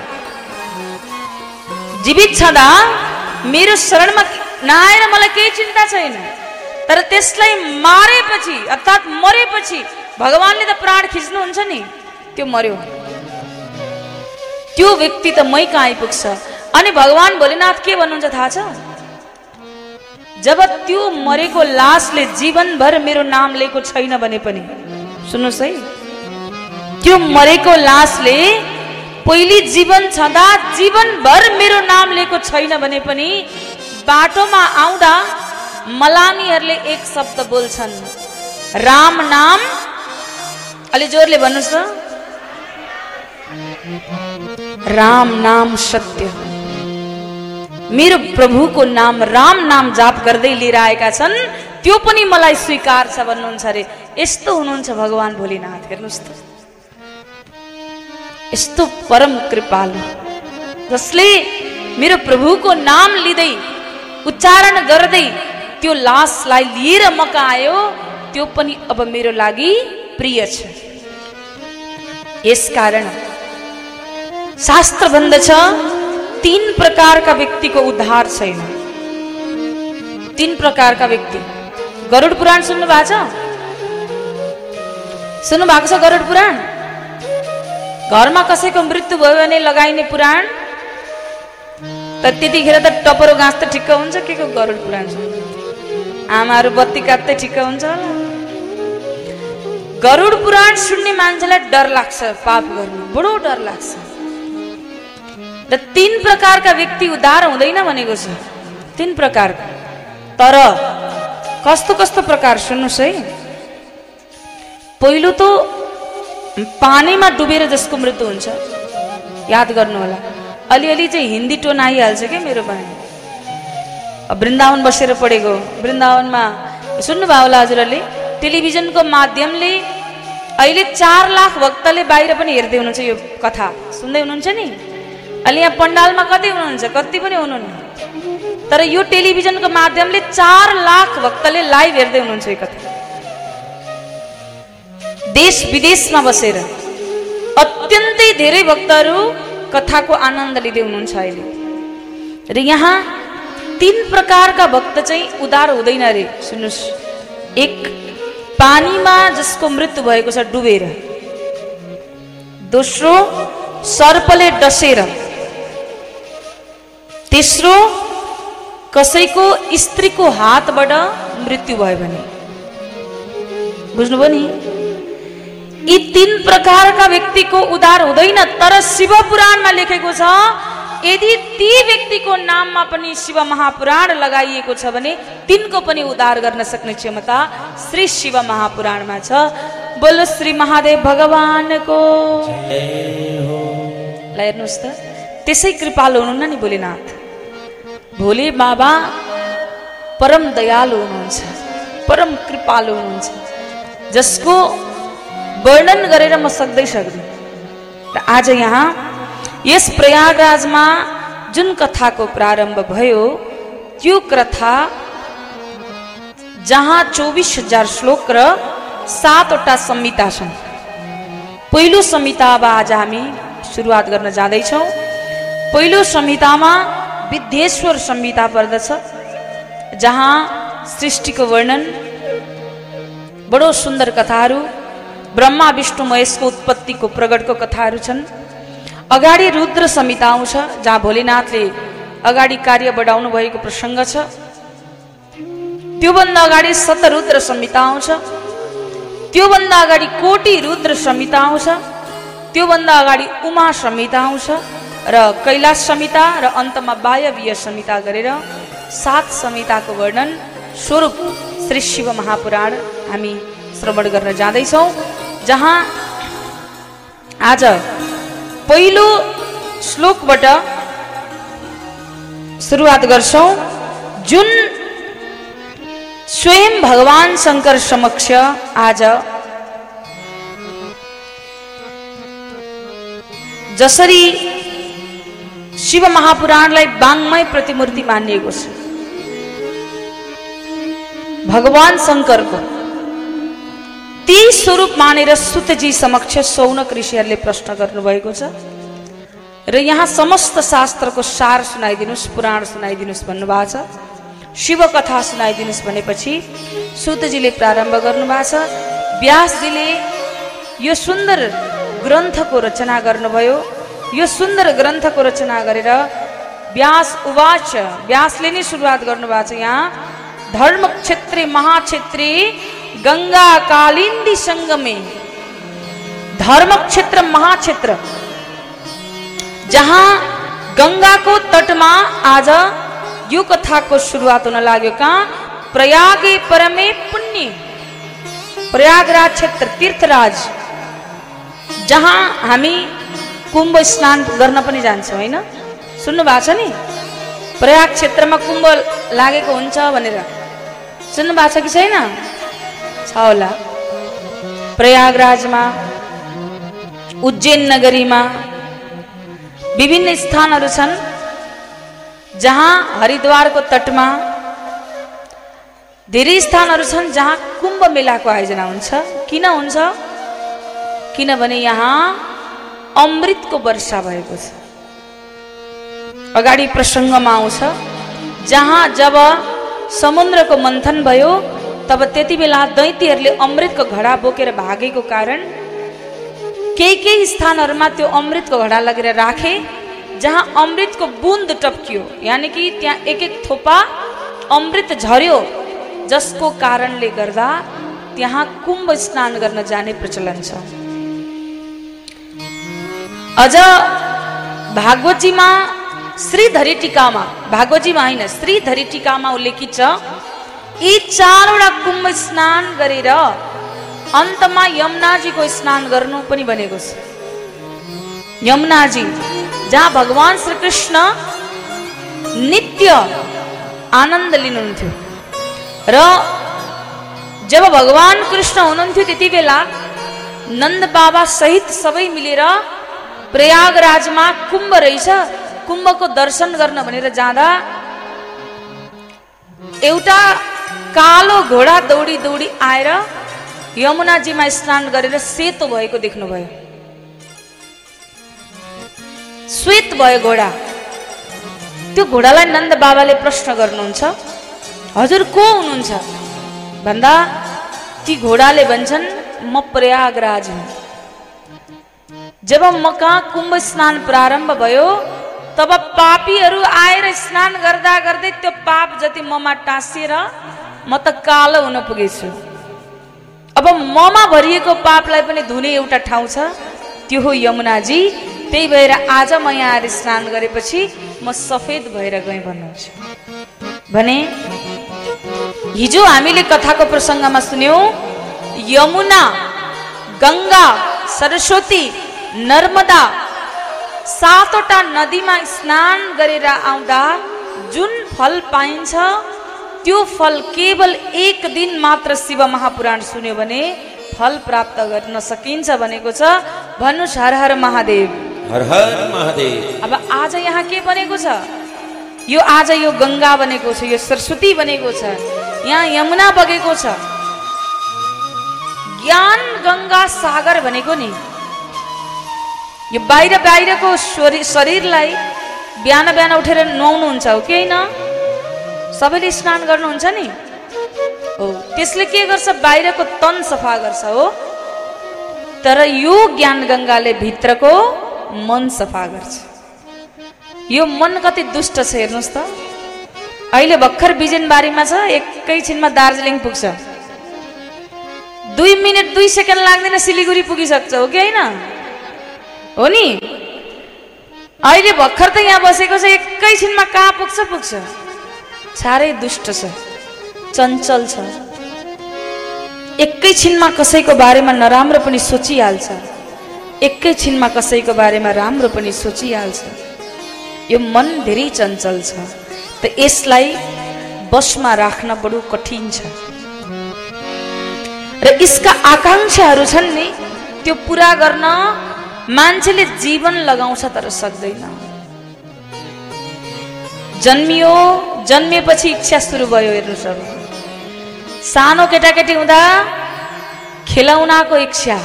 जीवित छँदा मेरो शरणमा नआएर मलाई केही चिन्ता छैन। तर त्यसलाई मारेपछि अर्थात् मरेपछि भगवान्ले त प्राण खिच्नुहुन्छ नि त्यो मर्यो। त्यो व्यक्ति त मै कहाँ आइपुग्छ? अनि भगवान् भोलेनाथ के भन्नुहुन्छ थाहा छ? जब त्यो मरेको लासले जीवनभर मेरो नाम लिएको छैन भने पनि। सुन्नुहोस् है। त्यो मरेको लासले पहिले जीवन छँदा जीवनभर मेरो नाम लिएको छैन भने पनि बाटोमा आउँदा मलामीहरूले एक शब्द बोल्छन् राम नाम? अलि जोरले भन्नुहोस् त। राम नाम सत्य मेरो प्रभुको नाम राम नाम जाप गर्दै लिएर आएका छन्। त्यो पनि मलाई स्वीकार छ भन्नुहुन्छ अरे यस्तो हुनुहुन्छ भगवान् भोलिनाथ हेर्नुहोस् त। यस्तो परम कृपालु। जसले मेरो प्रभुको नाम लिँदै उच्चारण गर्दै त्यो लासलाई लिएर मका आयो त्यो पनि अब मेरो लागि प्रिय छ। यसकारण शास्त्र भन्दछ तीन प्रकारका व्यक्तिको उद्धार छैन तीन प्रकारका व्यक्ति। गरुड पुराण सुन्नु भएको छ सुन्नु भएको छ गरुड पुराण। घरमा कसैको मृत्यु भयो भने लगाइने पुराण। त त्यतिखेर त टपरो घाँस त ठिक्क हुन्छ के को गरुड पुराण सुन्नु? आमाहरू बत्ती काट्दै ठिक्क हुन्छ गरुड पुराण सुन्ने मान्छेलाई डर लाग्छ पाप गर्नु। बडो डर लाग्छ। र तीन प्रकारका व्यक्ति उद्धार हुँदैन भनेको छ। तीन प्रकारका। तर कस्तो कस्तो प्रकार सुन्नुहोस् है। पहिलो त पानीमा डुबेर जसको मृत्यु हुन्छ। याद गर्नु होला अलिअलि चाहिँ हिन्दी टोन आइहाल्छ क्या मेरो पनि वृन्दावन बसेर पढेको। वृन्दावनमा सुन्नुभयो होला हजुरहरूले। टेलिभिजनको माध्यमले अहिले चार लाख भक्तले बाहिर पनि हेर्दै हुनुहुन्छ यो कथा। सुन्दै हुनुहुन्छ नि? अहिले यहाँ पण्डालमा कति हुनुहुन्छ? कति पनि हुनुहुन्न। तर यो टेलिभिजनको माध्यमले चार लाख भक्तले लाइभ हेर्दै हुनुहुन्छ यो कथा। देश विदेशमा बसेर अत्यन्तै धेरै भक्तहरू कथाको आनन्द लिँदै हुनुहुन्छ अहिले। र यहाँ तिन प्रकारका भक्त चाहिँ उदार हुँदैन अरे। सुन्नुहोस्। एक पानीमा जसको मृत्यु भएको छ डुबेर। दोस्रो सर्पले डसेर। तेस्रो कसैको स्त्रीको हातबाट मृत्यु भयो भने। बुझ्नुभयो नि? यी तिन प्रकारका व्यक्तिको उद्धार हुँदैन तर शिव पुराणमा लेखेको छ यदि ती व्यक्तिको नाममा पनि शिव महापुराण लगाइएको छ भने तिनको पनि उद्धार गर्न सक्ने क्षमता श्री शिव महापुराणमा छ। बोलो श्री महादेव भगवानको। ल हेर्नुहोस् त त्यसै कृपालु हुनुहुन्न नि भोलेनाथ भोले बाबा परम दयालु हुनुहुन्छ परम कृपालु हुनुहुन्छ। जसको वर्णन गरेर म सक्दै सक्दिनँ। र आज यहाँ यस प्रयागराजमा जुन कथाको प्रारम्भ भयो त्यो कथा जहाँ चौबिस हजार श्लोक र सातवटा संहिता छन्। पहिलो संहिता अब आज हामी सुरुवात गर्न जाँदैछौँ। पहिलो संहितामा विद्येश्वर संहिता पर्दछ जहाँ सृष्टिको वर्णन बडो सुन्दर कथाहरू ब्रह्मा विष्णु महेशको उत्पत्तिको प्रगटको कथाहरू छन्। अगाडि रुद्र संहिता आउँछ जहाँ भोलेनाथले अगाडि कार्य बढाउनु भएको प्रसङ्ग छ। त्योभन्दा अगाडि शतरुद्र संहिता आउँछ। त्योभन्दा अगाडि कोटि रुद्र संहिता आउँछ। त्योभन्दा अगाडि उमा संहिता आउँछ। र कैलाश संहिता र अन्तमा वायवीय संहिता गरेर सात संहिताको वर्णन स्वरूप श्री शिव महापुराण हामी श्रवण गर्न जाँदैछौँ जहाँ आज पहिलो श्लोकबाट सुरुवात गर्छौँ जुन स्वयं भगवान शङ्कर समक्ष आज जसरी शिव महापुराणलाई बाङ्मय प्रतिमूर्ति मानिएको छ। भगवान शङ्करको ती स्वरूप मानेर सुतजी समक्ष सौनक ऋषिहरूले प्रश्न गर्नुभएको छ। र यहाँ समस्त शास्त्रको सार सुनाइदिनुहोस् पुराण सुनाइदिनुहोस् भन्नुभएको छ। शिव कथा सुनाइदिनुहोस् भनेपछि सुतजीले प्रारम्भ गर्नुभएको छ। व्यासजीले यो सुन्दर ग्रन्थको रचना गर्नुभयो। यो सुन्दर ग्रन्थको रचना गरेर व्यास उवाच, व्यासले नै सुरुवात गर्नुभएको छ यहाँ। धर्म क्षेत्री महाक्षेत्री गङ्गा कालिन्दी सङ्गमे। धर्म क्षेत्र महाक्षेत्र। जहाँ गङ्गाको तटमा आज यो कथाको सुरुवात हुन लाग्यो कहाँ? प्रयागे परमे पुण्य। प्रयागराज क्षेत्र तीर्थराज। जहाँ हामी कुम्भ स्नान गर्न पनि जान्छौँ होइन? सुन्नु भएको छ नि? प्रयाग क्षेत्रमा कुम्भ लागेको हुन्छ भनेर। सुन्नु भएको छ कि छैन? छ होला। प्रयागराजमा उज्जैन नगरीमा विभिन्न स्थानहरू छन् जहाँ हरिद्वारको तटमा धेरै स्थानहरू छन् जहाँ कुम्भ मेलाको आयोजना हुन्छ। किन हुन्छ? किनभने यहाँ अमृतको वर्षा भएको छ। अगाडि प्रसङ्गमा आउँछ जहाँ जब समुद्रको मन्थन भयो तब त्यति बेला दैतीहरूले अमृतको घडा बोकेर भागेको कारण केही केही स्थानहरूमा त्यो अमृतको घडा लगेर राखे जहाँ अमृतको बुन्द टप्कियो। यानि कि त्यहाँ एक एक थोपा अमृत झर्यो जसको कारणले गर्दा त्यहाँ कुम्भ स्नान गर्न जाने प्रचलन छ। अझ भागवतजीमा श्रीधरी टिकामा भागवतजीमा होइन श्रीधरी टिकामा उल्लेखित छ यी चारवटा कुम्भ स्नान गरेर अन्तमा यमुनाजीको स्नान गर्नु पनि भनेको छ। यमुनाजी जहाँ भगवान् श्रीकृष्ण नित्य आनन्द लिनुहुन्थ्यो र जब भगवान् कृष्ण हुनुहुन्थ्यो त्यति बेला नन्द बाबा सहित सबै मिलेर प्रयागराजमा कुम्भ रहेछ। कुम्भको दर्शन गर्न भनेर जाँदा एउटा कालो घोडा दौडी दौडी आएर यमुनाजीमा स्नान गरेर सेतो भएको देख्नुभयो। श्वेत भयो घोडा। त्यो घोडालाई नन्द बाबाले प्रश्न गर्नुहुन्छ हजुर को हुनुहुन्छ? भन्दा ती घोडाले भन्छन् म प्रयागराज हुँ। जब म कहाँ कुम्भ स्नान प्रारम्भ भयो तब पापीहरू आएर स्नान गर्दा गर्दै त्यो पाप जति ममा टाँसिएर म त कालो हुन पुगेछु। अब ममा भरिएको पापलाई पनि धुने एउटा ठाउँ छ। त्यो हो यमुनाजी। त्यही भएर आज म यहाँ आएर स्नान गरेपछि म सफेद भएर गएँ भन्नुहुन्छ। भने हिजो हामीले कथाको प्रसङ्गमा सुन्यौँ यमुना गङ्गा सरस्वती नर्मदा सातवटा नदीमा स्नान गरेर आउँदा जुन फल पाइन्छ त्यो फल केवल एक दिन मात्र शिव महापुराण सुन्यो भने फल प्राप्त गर्न सकिन्छ भनेको छ। भन्नुहोस् हर हर महादेव। हर हर महादेव। अब आज यहाँ के बनेको छ? यो आज यो गङ्गा बनेको छ यो सरस्वती बनेको छ यहाँ यमुना बगेको छ। ज्ञान गङ्गा सागर भनेको नि। यो बाहिर बाहिरको शरीर शरीरलाई बिहान बिहान उठेर नुहाउनुहुन्छ हो कि होइन सबैले स्नान गर्नुहुन्छ नि? हो त्यसले के गर्छ? बाहिरको तन सफा गर्छ हो। तर यो ज्ञान गङ्गाले भित्रको मन सफा गर्छ। यो मन कति दुष्ट छ हेर्नुहोस् त। अहिले भर्खर बिजनबारीमा छ एकैछिनमा दार्जिलिङ पुग्छ। दुई मिनट दुई सेकेन्ड लाग्दैन सिलिगुडी पुगिसक्छ हो कि होइन हो नि? अहिले भर्खर त यहाँ बसेको छ एकैछिनमा कहाँ पुग्छ पुग्छ? साह्रै दुष्ट छ चञ्चल छ। एकैछिनमा कसैको बारेमा नराम्रो पनि सोचिहाल्छ। एकैछिनमा कसैको बारेमा राम्रो पनि सोचिहाल्छ। यो मन धेरै चञ्चल छ त यसलाई बसमा राख्न बडो कठिन छ। र यसका आकाङ्क्षाहरू छन् नि त्यो पुरा गर्न मान्छेले जीवन लगाउँछ तर सक्दैन। जन्मियो जन्मिएपछि इच्छा सुरु भयो हेर्नुहोस् सानो केटाकेटी हुँदा खेलौनाको इच्छा।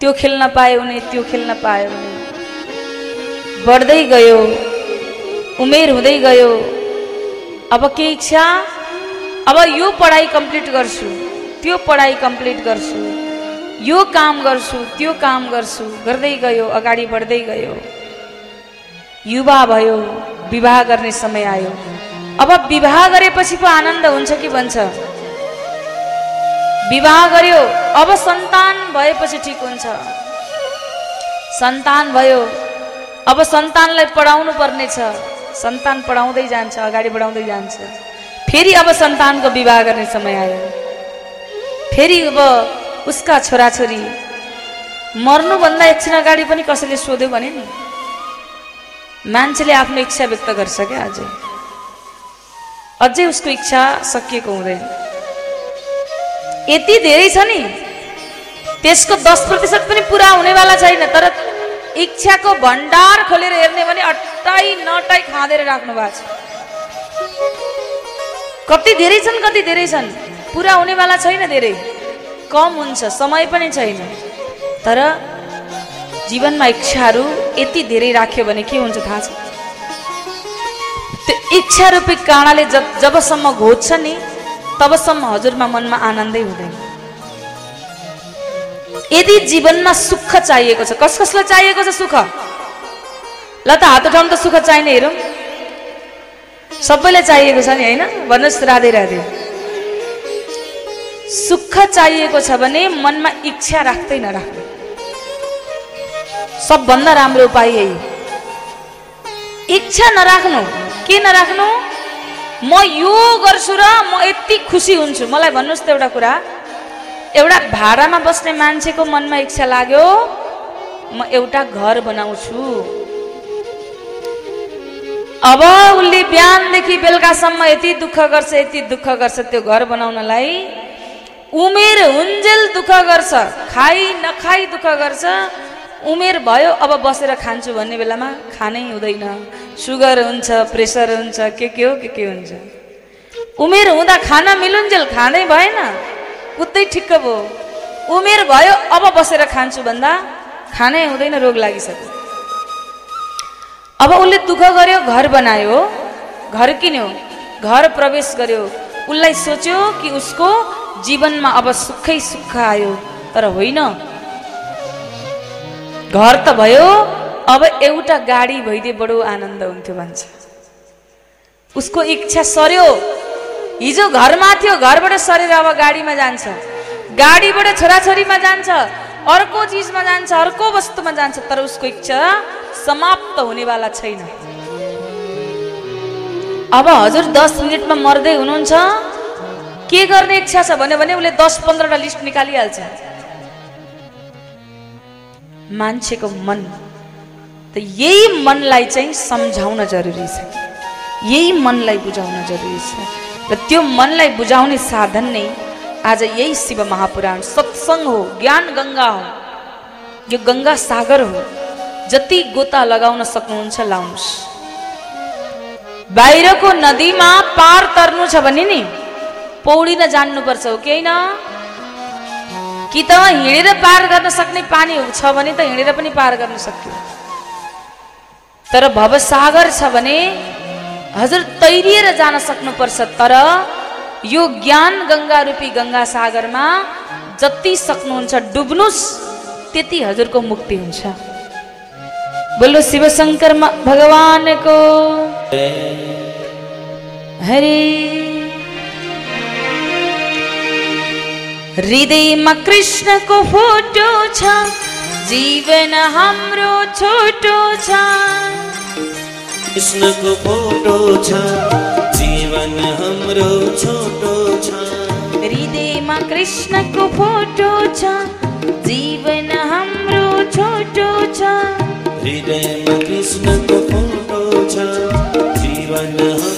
त्यो खेल्न पायो भने त्यो खेल्न पायो भने बढ्दै गयो उमेर हुँदै गयो। अब के इच्छा? अब यो पढाइ कम्प्लिट गर्छु। त्यो पढाइ कम्प्लिट गर्छु। यो काम गर्छु त्यो काम गर्छु गर्दै गयो अगाडि बढ्दै गयो। युवा भयो विवाह गर्ने समय आयो। अब विवाह गरेपछि पो आनन्द हुन्छ कि भन्छ विवाह गर्यो अब सन्तान भएपछि ठिक हुन्छ। सन्तान भयो अब सन्तानलाई पढाउनु पर्ने छ सन्तान पढाउँदै जान्छ अगाडि बढाउँदै जान्छ। फेरि अब सन्तानको विवाह गर्ने समय आयो। फेरि अब उसका छोराछोरी। मर्नुभन्दा एकछिन अगाडि पनि कसैले सोध्यो भने नि? मान्छेले आफ्नो इच्छा व्यक्त गर्छ क्या अझै। अझै उसको इच्छा सकिएको हुँदैन। यति धेरै छ नि। त्यसको दस प्रतिशत पनि पुरा हुनेवाला छैन तर इच्छाको भण्डार खोलेर हेर्ने भने अट्टाइ नटाइ खाँदेर राख्नु भएको छ। कति धेरै छन् कति धेरै छन्। पुरा हुनेवाला छैन धेरै। कम हुन्छ समय पनि छैन। तर जीवनमा इच्छाहरू यति धेरै राख्यो भने के हुन्छ थाहा छ? त्यो इच्छा रूपी काँडाले जब जबसम्म घोज्छ नि तबसम्म हजुरमा मनमा आनन्दै हुँदैन। यदि जीवनमा सुख चाहिएको छ कस कसलाई चाहिएको छ सुख? ल त हात उठाउनु त सुख चाहिने हेरौँ। सबैलाई चाहिएको छ नि होइन? भन्नुहोस् राधे राधे। सुख चाहिएको छ भने मनमा इच्छा राख्दै नराख्नु सबभन्दा राम्रो उपाय यही। इच्छा नराख्नु। के नराख्नु? म यो गर्छु र म यति खुसी हुन्छु। मलाई भन्नुहोस् त एउटा कुरा। एउटा भाडामा बस्ने मान्छेको मनमा इच्छा लाग्यो म एउटा घर बनाउँछु। अब उसले बिहानदेखि बेलुकासम्म यति दुःख गर्छ यति दुःख गर्छ त्यो घर बनाउनलाई। उमेर हुन्जेल दुःख गर्छ खाइ नखाइ दुःख गर्छ। उमेर भयो अब बसेर खान्छु भन्ने बेलामा खानै हुँदैन। सुगर हुन्छ प्रेसर हुन्छ के के हो के के हुन्छ। उमेर हुँदा खाना मिलुन्जेल खाँदै भएन। उतै ठिक्क भयो। उमेर भयो अब बसेर खान्छु भन्दा खानै हुँदैन रोग लागिसक्यो। अब उसले दुःख गर्यो घर बनायो। घर किन्यो घर प्रवेश गर्यो। उसलाई सोच्यो कि उसको जीवनमा अब सुखै सुख आयो। तर होइन। घर त भयो। अब एउटा गाडी भइदिए बडो आनन्द हुन्थ्यो भन्छ उसको इच्छा सर्यो हिजो घरमा थियो। घरबाट सरेर अब गाडीमा जान्छ। गाडीबाट छोराछोरीमा जान्छ। अर्को चिजमा जान्छ। अर्को वस्तुमा जान्छ। तर उसको इच्छा समाप्त हुनेवाला छैन। अब हजुर दस मिनटमा मर्दै हुनुहुन्छ। के गर्ने इच्छा छ भन्यो भने उसले दस पन्ध्रवटा लिस्ट निकालिहाल्छ। मान्छेको मन त यही मनलाई चाहिँ सम्झाउन जरुरी छ। यही मनलाई बुझाउन जरुरी छ। र त्यो मनलाई बुझाउने साधन नै आज यही शिव महापुराण। सत्सङ्ग हो ज्ञान गङ्गा हो। यो गङ्गा सागर हो। जति गोता लगाउन सक्नुहुन्छ लाउनुहोस्। बाहिरको नदीमा पार तर्नु छ भने नि पौडिन जान्नुपर्छ हो कि होइन कि त हिँडेर पार गर्न सक्ने पानी छ भने त हिँडेर पनि पार गर्न सक्यो। तर भवसागर छ भने हजुर तैरिएर जान सक्नुपर्छ तर यो ज्ञान गङ्गा रूपी गङ्गा सागरमा जति सक्नुहुन्छ डुब्नुहोस् त्यति हजुरको मुक्ति हुन्छ। बोलो शिवशङ्कर भगवानको। हरे। हृदयमा कृष्णको फोटो छ जीवन हाम्रो छोटो छ। कृष्णको फोटो छ जीवन हाम्रो छोटो छ। हृदयमा कृष्णको फोटो छ जीवन हाम्रो छोटो छ। हृदयमा कृष्णको फोटो छ जीवन हाम्रो छोटो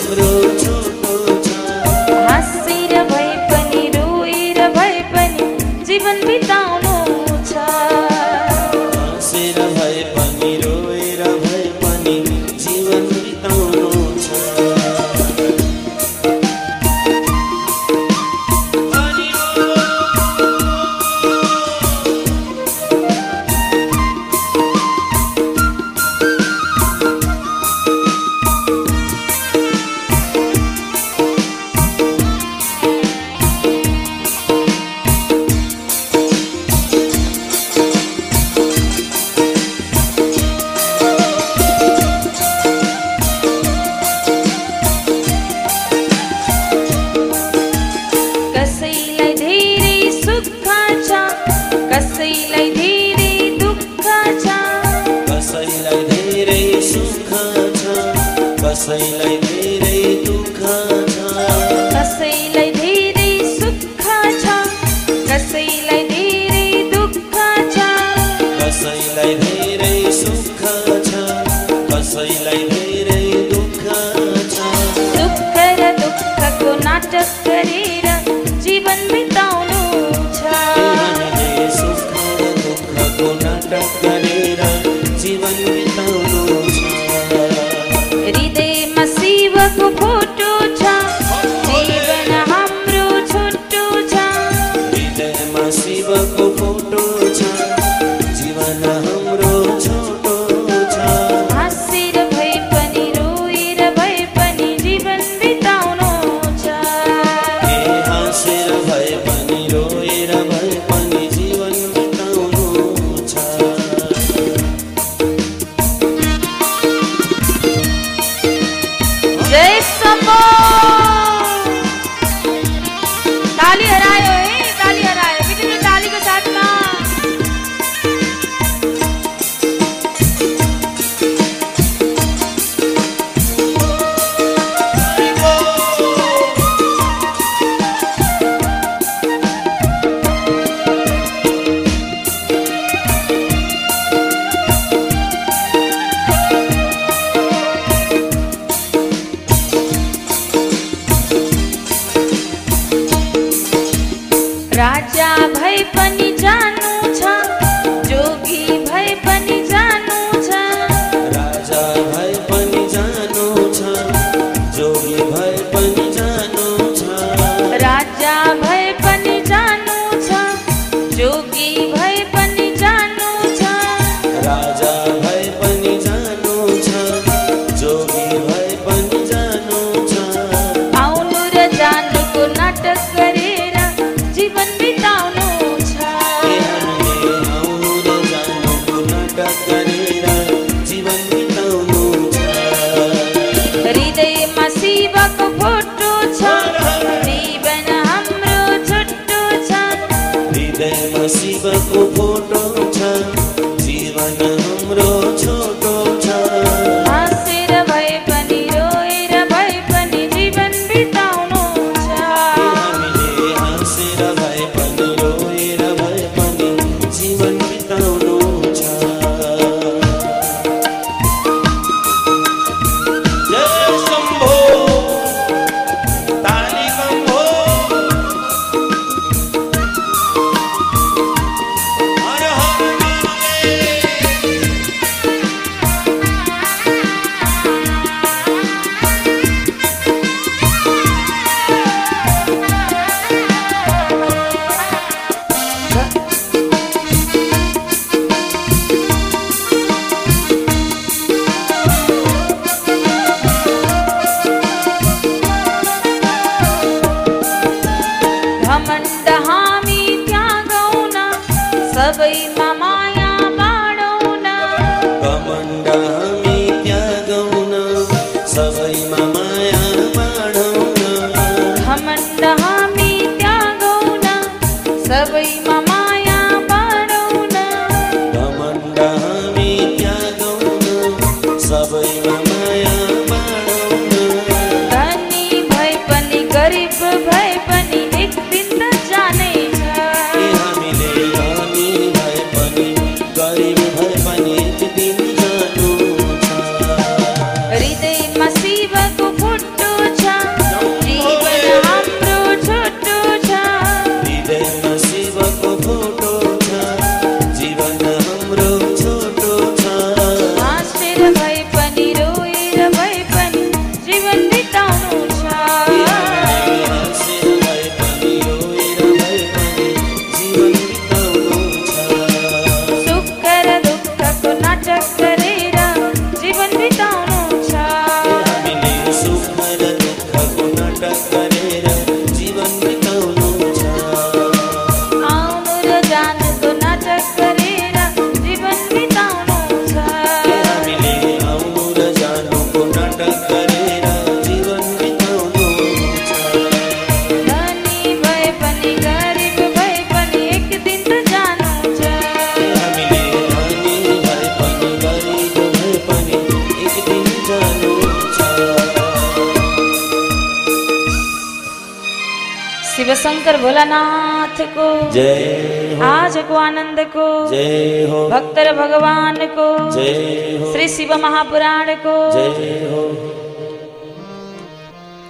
शिवशङ्कर भोलानाथको जय हो। आजको आनन्दको जय हो। भक्त र भगवानको जय हो। श्री शिव महापुराणको जय हो।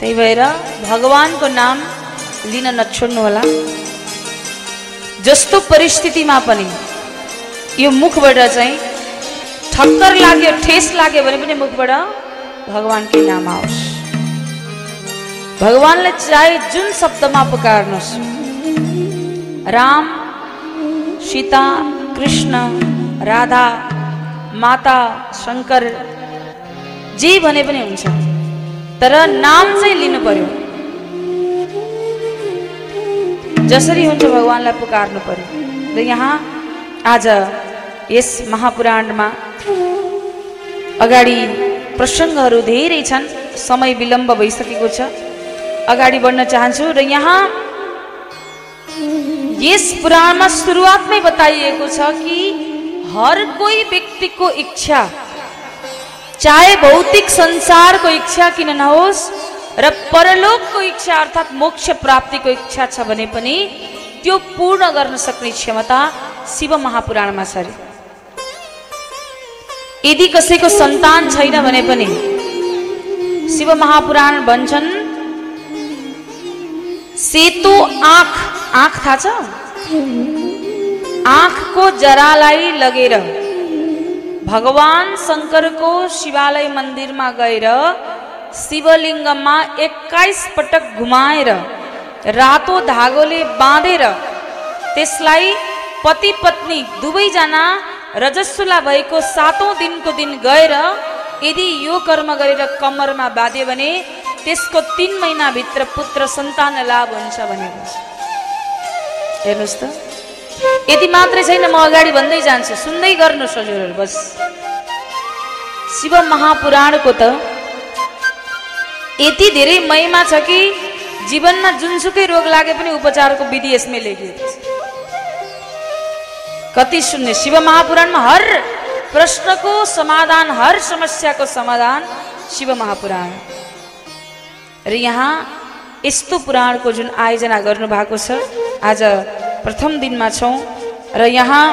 त्यही भएर भगवानको नाम लिन नछोड्नुहोला जस्तो परिस्थितिमा पनि यो मुखबाट चाहिँ ठक्कर लाग्यो ठेस लाग्यो भने पनि मुखबाट भगवानकै नाम आओस्। भगवानलाई चाहे जुन शब्दमा पुकार्नुहोस्। राम सीता कृष्ण राधा माता शङ्कर जे भने पनि हुन्छ। तर नाम चाहिँ लिनु पर्यो। जसरी हुन्छ भगवान्लाई पुकार्नु पर्यो। र यहाँ आज यस महापुराणमा अगाडि प्रसङ्गहरू धेरै छन्। समय विलम्ब भइसकेको छ। अगाडि बढ्न चाहन्छु र यहाँ यस पुराणमा सुरुवातमै बताइएको छ कि हर कोही व्यक्तिको इच्छा चाहे भौतिक संसारको इच्छा किन नहोस् र परलोकको इच्छा अर्थात् मोक्ष प्राप्तिको इच्छा छ भने पनि त्यो पूर्ण गर्न सक्ने क्षमता शिव महापुराणमा छ अरे यदि कसैको सन्तान छैन भने पनि शिव महापुराण भन्छन् सेतो आँख आँख थाहा छ? आँखको जरालाई लगेर भगवान शङ्करको शिवालय मन्दिरमा गएर शिवलिङ्गमा एक्काइस पटक घुमाएर रातो धागोले बाँधेर त्यसलाई पति पत्नी दुवैजना रजस्वला भएको सातौँ दिनको दिन गएर यदि यो कर्म गरेर कम्मरमा बाँध्यो भने त्यसको तिन महिनाभित्र पुत्र सन्तान लाभ हुन्छ भनेको हेर्नुहोस् त। यति मात्रै छैन म अगाडि भन्दै जान्छु। सुन्दै गर्नुहोस् हजुरहरू बस। शिव महापुराणको त यति धेरै महिमा छ कि जीवनमा जुनसुकै रोग लागे पनि उपचारको विधि यसमै लेखिएको छ। कति सुन्ने शिव महापुराणमा हर प्रश्नको समाधान हर समस्याको समाधान शिव महापुराण। र यहाँ यस्तो पुराणको जुन आयोजना गर्नुभएको छ आज प्रथम दिनमा छौँ र यहाँ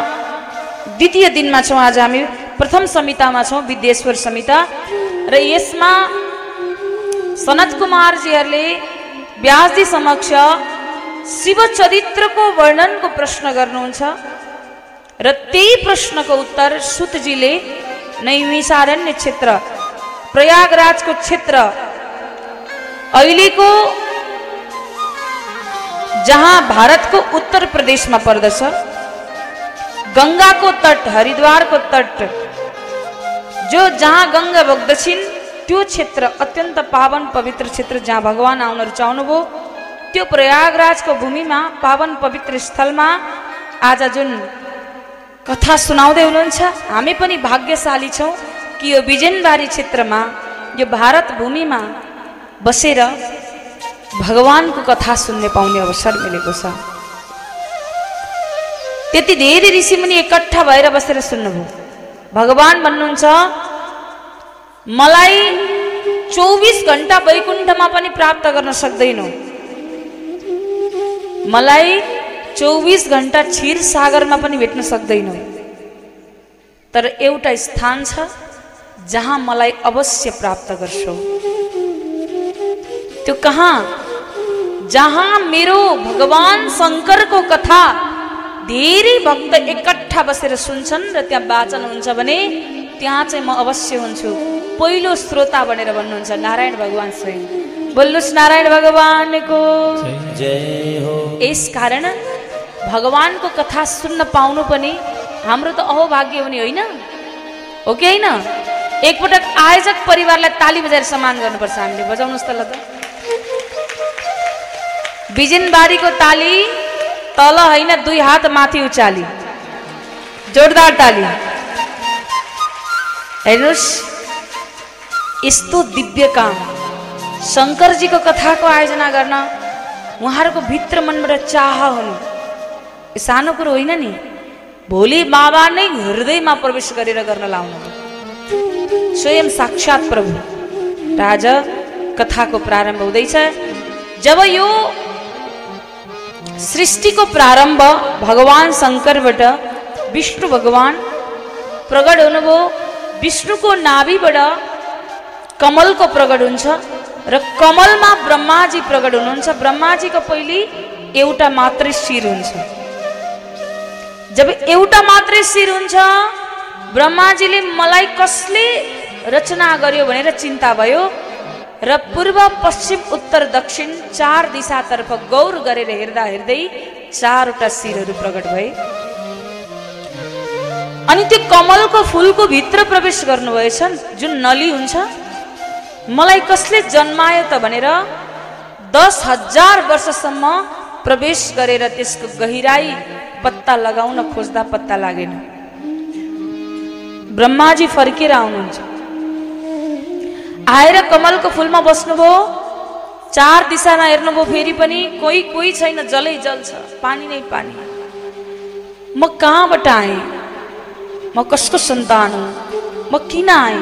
द्वितीय दिनमा छौँ आज हामी प्रथम संहितामा छौँ विद्येश्वर संहिता। र यसमा सनत कुमारजीहरूले व्यासजी समक्ष शिव चरित्रको वर्णनको प्रश्न गर्नुहुन्छ र त्यही प्रश्नको उत्तर सुतजीले नैमिसारण्य क्षेत्र प्रयागराजको क्षेत्र अहिलेको जहाँ भारतको उत्तर प्रदेशमा पर्दछ गङ्गाको तट हरिद्वारको तट जो जहाँ गङ्गा बग्दछिन् त्यो क्षेत्र अत्यन्त पावन पवित्र क्षेत्र जहाँ भगवान् आउन रुचाउनुभयो त्यो प्रयागराजको भूमिमा पावन पवित्र स्थलमा आज जुन कथा सुनाउँदै हुनुहुन्छ हामी पनि भाग्यशाली छौँ कि यो बिजनबारी क्षेत्रमा यो भारत भूमिमा बसेर भगवानको कथा सुन्ने पाउने अवसर मिलेको छ। त्यति धेरै ऋषिमुनि एकट्ठा भएर बसेर सुन्नुभयो। भगवान् भन्नुहुन्छ मलाई चौबिस घन्टा वैकुण्ठमा पनि प्राप्त गर्न सक्दैनौ। मलाई चौबिस घन्टा क्षीर सागरमा पनि भेट्न सक्दैनौ। तर एउटा स्थान छ जहाँ मलाई अवश्य प्राप्त गर्छौ। त्यो कहाँ? जहाँ मेरो भगवान शङ्करको कथा धेरै भक्त एकट्ठा बसेर सुन्छन् र त्यहाँ वाचन हुन्छ भने त्यहाँ चाहिँ म अवश्य हुन्छु। पहिलो श्रोता भनेर भन्नुहुन्छ नारायण भगवान स्वयं। बोल्नुहोस् नारायण भगवानको। यस कारण भगवानको कथा सुन्न पाउनु पनि हाम्रो त अहोभाग्य हुने होइन? हो कि होइन? एकपटक आयोजक परिवारलाई ताली बजाएर सम्मान गर्नुपर्छ हामीले। बजाउनुहोस् त ल त बिजनबारीको ताली तल होइन दुई हात माथि उचाली। जोरदार ताली। हेर्नुहोस् यस्तो दिव्य काम। शङ्करजीको कथाको आयोजना गर्न उहाँहरूको भित्र मनबाट चाह हुनु। सानो कुरो होइन नि। भोलि बाबा नै हृदयमा प्रवेश गरेर गर्न लाउनु। स्वयं साक्षात् प्रभु। र आज कथाको प्रारम्भ हुँदैछ। जब यो सृष्टिको प्रारम्भ भगवान् शङ्करबाट विष्णु भगवान् प्रगट हुनुभयो। विष्णुको नाभिबाट कमलको प्रगट हुन्छ र कमलमा ब्रह्माजी प्रगट हुनुहुन्छ। ब्रह्माजीको पहिले एउटा मात्रै शिर हुन्छ। जब एउटा मात्रै शिर हुन्छ ब्रह्माजीले मलाई कसले रचना गर्यो भनेर चिन्ता भयो। र पूर्व पश्चिम उत्तर दक्षिण चार दिशातर्फ गौर गरेर हेर्दा हेर्दै चारवटा शिरहरू प्रकट भए। अनि त्यो कमलको फुलको भित्र प्रवेश गर्नुभएछ जुन नली हुन्छ। मलाई कसले जन्मायो त भनेर दस हजार वर्षसम्म प्रवेश गरेर त्यसको गहिराई पत्ता लगाउन खोज्दा पत्ता लागेन। ब्रह्माजी फर्केर आउनुहुन्छ। आएर कमलको फुलमा बस्नुभयो। चार दिशामा हेर्नुभयो फेरि पनि कोही कोही छैन जलै जल छ पानी नै पानी। म कहाँबाट आएँ? म कसको सन्तान हुँ? म किन आएँ?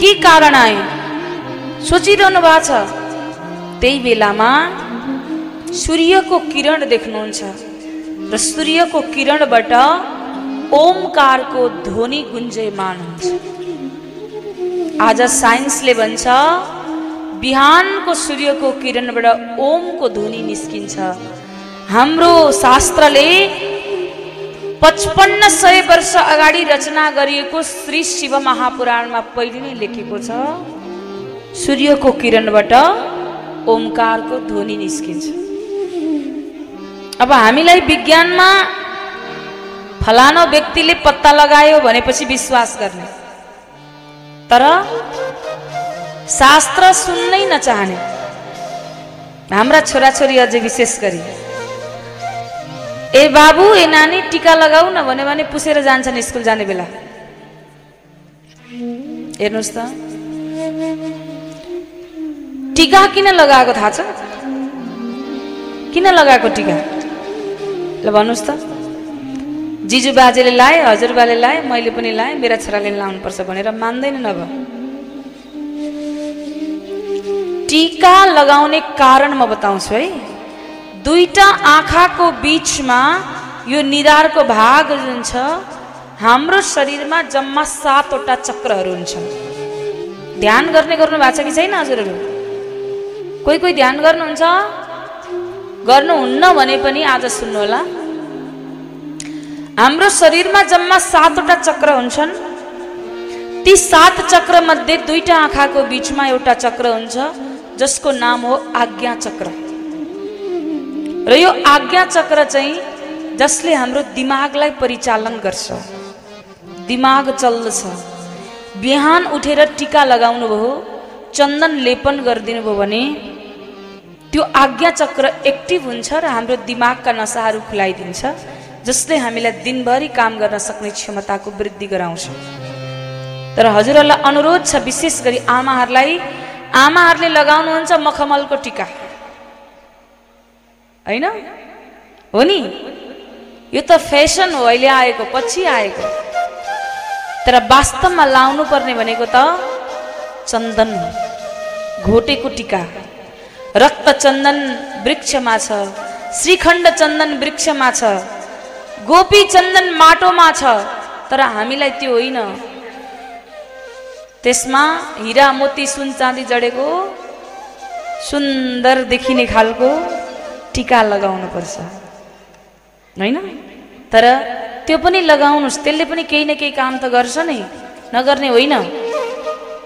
के कारण आएँ? सोचिरहनु भएको छ। त्यही बेलामा सूर्यको किरण देख्नुहुन्छ र सूर्यको किरणबाट ओमकारको ध्वनि गुन्जयमान हुन्छ। आज साइन्सले भन्छ बिहानको सूर्यको किरणबाट ओमको ध्वनि निस्किन्छ। हाम्रो शास्त्रले पचपन्न सय वर्ष अगाडि रचना गरिएको श्री शिव महापुराणमा पहिले नै लेखेको छ सूर्यको किरणबाट ओमकारको ध्वनि निस्किन्छ। अब हामीलाई विज्ञानमा फलानो व्यक्तिले पत्ता लगायो भनेपछि विश्वास गर्ने। तर शास्त्र सुन्नै नचाहने। हाम्रा छोराछोरी अझै विशेष गरी। ए बाबु ए नानी टिका लगाऊ न भन्यो भने पुसेर जान्छन् स्कुल जाने बेला। हेर्नुहोस् त। टिका किन लगाएको थाहा छ? किन लगाएको टिका? ल भन्नुहोस् त। जिजु बाजेले लाए हजुरबाले लाए मैले पनि लाएँ मेरा छोराले लाउनुपर्छ भनेर मान्दैनन् अब। टिका लगाउने कारण म बताउँछु है। दुईटा आँखाको बिचमा यो निधारको भाग जुन छ हाम्रो शरीरमा जम्मा सातवटा चक्रहरू हुन्छन्। ध्यान गर्ने गर्नु भएको छ कि छैन हजुरहरू? कोही कोही ध्यान गर्नुहुन्छ? गर्नुहुन्न भने पनि आज सुन्नु होला हाम्रो शरीरमा जम्मा सातवटा चक्र हुन्छन्। ती सात चक्र मध्ये दुईटा आँखाको बिचमा एउटा चक्र हुन्छ जसको नाम हो आज्ञा चक्र। र यो आज्ञा चक्र चाहिँ जसले हाम्रो दिमागलाई परिचालन गर्छ। दिमाग चल्दछ। बिहान उठेर टिका लगाउनु भयो चन्दन लेपन गरिदिनु भयो भने त्यो आज्ञा चक्र एक्टिभ हुन्छ र हाम्रो दिमागका नसाहरू खुलाइदिन्छ। जसले हामीलाई दिनभरि काम गर्न सक्ने क्षमताको वृद्धि गराउँछ। तर हजुरहरूलाई अनुरोध छ विशेष गरी आमाहरूलाई। आमाहरूले लगाउनुहुन्छ मखमलको टिका। होइन? हो नि? यो त फेसन हो अहिले आएको पछि आएको। तर वास्तवमा लाउनु पर्ने भनेको त चन्दन हो घोटेको टिका। रक्त चन्दन वृक्षमा छ श्रीखण्ड चन्दन वृक्षमा छ। गोपी चन्दन माटोमा छ तर हामीलाई त्यो होइन। त्यसमा हिरा मोती सुन चाँदी जडेको सुन्दर देखिने खालको टिका लगाउनु पर्छ। होइन? तर त्यो पनि लगाउनुहोस् त्यसले पनि केही न केही काम त गर्छ नै नगर्ने होइन।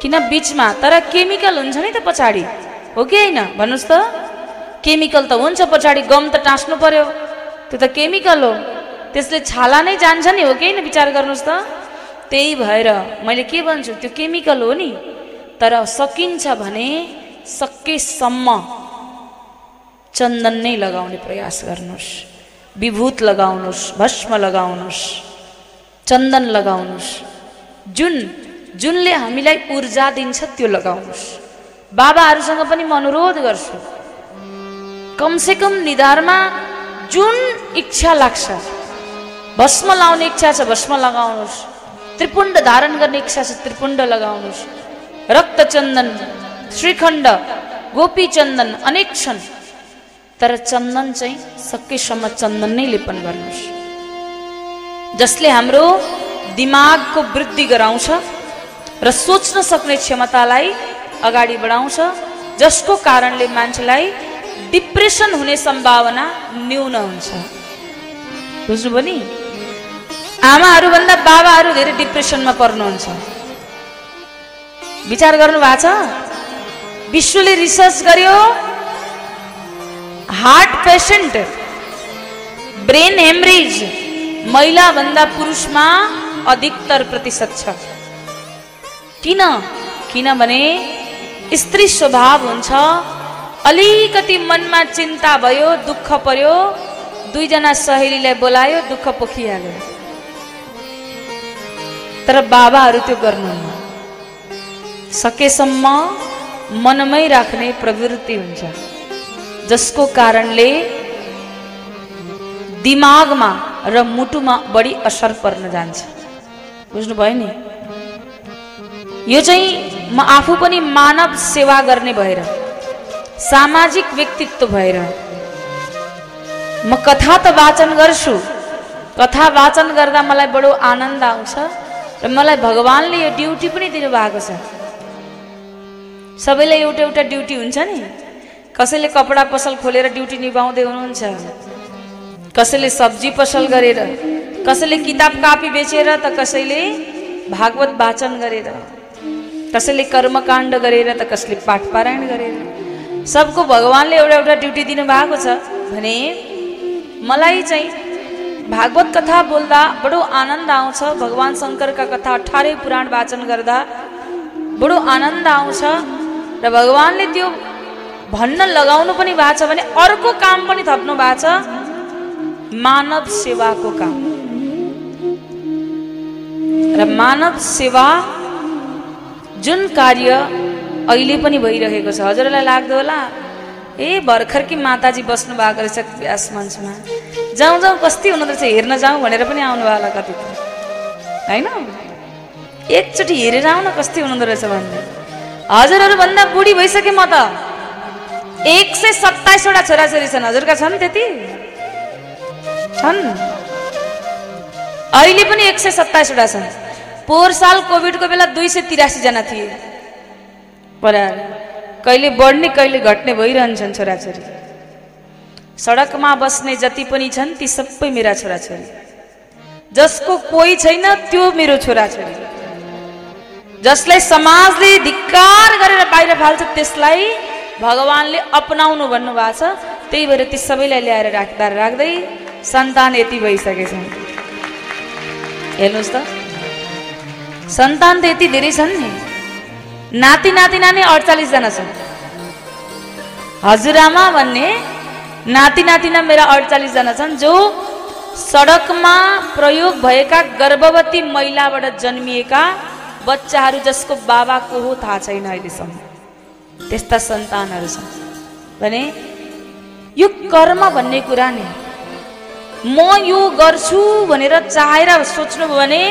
किन बिचमा? तर केमिकल हुन्छ नि त पछाडि। हो कि होइन? भन्नुहोस् त। केमिकल त हुन्छ पछाडि गम त टाँस्नु पर्यो। त्यो त केमिकल हो। त्यसले छाला नै जान्छ नि हो कि विचार गर्नुहोस् त। त्यही भएर मैले के भन्छु त्यो केमिकल हो नि। तर सकिन्छ भने सकेसम्म चन्दन नै लगाउने प्रयास गर्नुहोस्। विभूत लगाउनुहोस् भस्म लगाउनुहोस् चन्दन लगाउनुहोस्। जुन जुनले हामीलाई ऊर्जा दिन्छ त्यो लगाउनुहोस्। बाबाहरूसँग पनि म अनुरोध गर्छु। कमसेकम निधारमा जुन इच्छा लाग्छ भस्म लाउने इच्छा छ भस्म लगाउनुहोस्। त्रिपुण्ड धारण गर्ने इच्छा छ त्रिपुण्ड लगाउनुहोस्। रक्त चन्दन श्रीखण्ड गोपी चन्दन अनेक छन्। तर चन्दन चाहिँ सकेसम्म चन्दन नै लेपन गर्नुहोस्। जसले हाम्रो दिमागको वृद्धि गराउँछ र सोच्न सक्ने क्षमतालाई अगाडि बढाउँछ जसको कारणले मान्छेलाई डिप्रेसन हुने सम्भावना न्यून हुन्छ। बुझ्नुभयो नि? आमाहरूभन्दा बाबाहरू धेरै डिप्रेसनमा पर्नुहुन्छ। विचार गर्नु भएको छ? विश्वले रिसर्च गर्यो हार्ट पेसेन्ट ब्रेन हेमरेज महिलाभन्दा पुरुषमा अधिकतर प्रतिशत छ। किन? किनभने स्त्री स्वभाव हुन्छ अलिकति मनमा चिन्ता भयो दुःख पर्यो दुईजना सहेलीलाई बोलायो दुःख पोखिहाल्यो। तर बाबाहरू त्यो गर्नुहुन्न सकेसम्म मनमै राख्ने प्रवृत्ति हुन्छ। जसको कारणले दिमागमा र मुटुमा बढी असर पर्न जान्छ। बुझ्नुभयो नि? यो चाहिँ म आफू पनि मानव सेवा गर्ने भएर सामाजिक व्यक्तित्व भएर म कथा त वाचन गर्छु। कथा वाचन गर्दा मलाई बडो आनन्द आउँछ। र मलाई भगवान्ले यो ड्युटी पनि दिनुभएको छ। सबैलाई एउटा एउटा ड्युटी हुन्छ नि। कसैले कपडा पसल खोलेर ड्युटी निभाउँदै हुनुहुन्छ। कसैले सब्जी पसल गरेर कसैले किताब कापी बेचेर त कसैले भागवत वाचन गरेर कसैले कर्मकाण्ड गरेर त कसैले पाठ पारायण गरेर। सबको भगवान्ले एउटा एउटा ड्युटी दिनुभएको छ भने मलाई चाहिँ भागवत कथा बोल्दा बडो आनन्द आउँछ। भगवान् शङ्करका कथा अठारै पुराण वाचन गर्दा बडो आनन्द आउँछ र भगवान्ले त्यो भन्न लगाउनु पनि भएको छ भने अर्को काम पनि थप्नु भएको छ मानव सेवाको काम। र मानव सेवा जुन कार्य अहिले पनि भइरहेको छ। हजुरलाई लाग्दो होला? ए भर्खर कि माताजी बस्नु भएको रहेछ व्यास मञ्चमा। जाउँ जाउँ कस्ती हुँदो रहेछ हेर्न जाउँ भनेर पनि आउनु होला कति होइन? एकचोटि हेरेर आउन कस्ती हुनुहुँदो रहेछ भन्ने हजुरहरूभन्दा बुढी भइसकेँ म त। एक सय सत्ताइसवटा छोराछोरी छन्। हजुरका छन् त्यति? छन्। अहिले पनि एक सय सत्ताइसवटा छन्। पोहोर साल कोभिडको बेला दुई सय तिरासीजना थिए। परिवार कहिले बढ्ने कहिले घट्ने भइरहन्छन् छोराछोरी। सडकमा बस्ने जति पनि छन् ती सबै मेरा छोराछोरी। जसको कोही छैन त्यो मेरो छोराछोरी। जसलाई समाजले धिक्कार गरेर बाहिर फाल्छ त्यसलाई भगवान्ले अपनाउनु भन्नुभएको छ। त्यही भएर ती सबैलाई ल्याएर राख्दा राख्दै सन्तान यति भइसकेछन्। हेर्नुहोस् त। सन्तान त यति धेरै छन् नि। नाति नातिना नै अडचालिसजना छन्। हजुरआमा भन्ने नाति नातिना मेरा अडचालिसजना छन् जो सडकमा प्रयोग भएका गर्भवती महिलाबाट जन्मिएका बच्चाहरू जसको बाबा को हो थाहा छैन अहिलेसम्म। त्यस्ता सन्तानहरू छन्। भने यो कर्म भन्ने कुरा नि म यो गर्छु भनेर चाहेर सोच्नु भने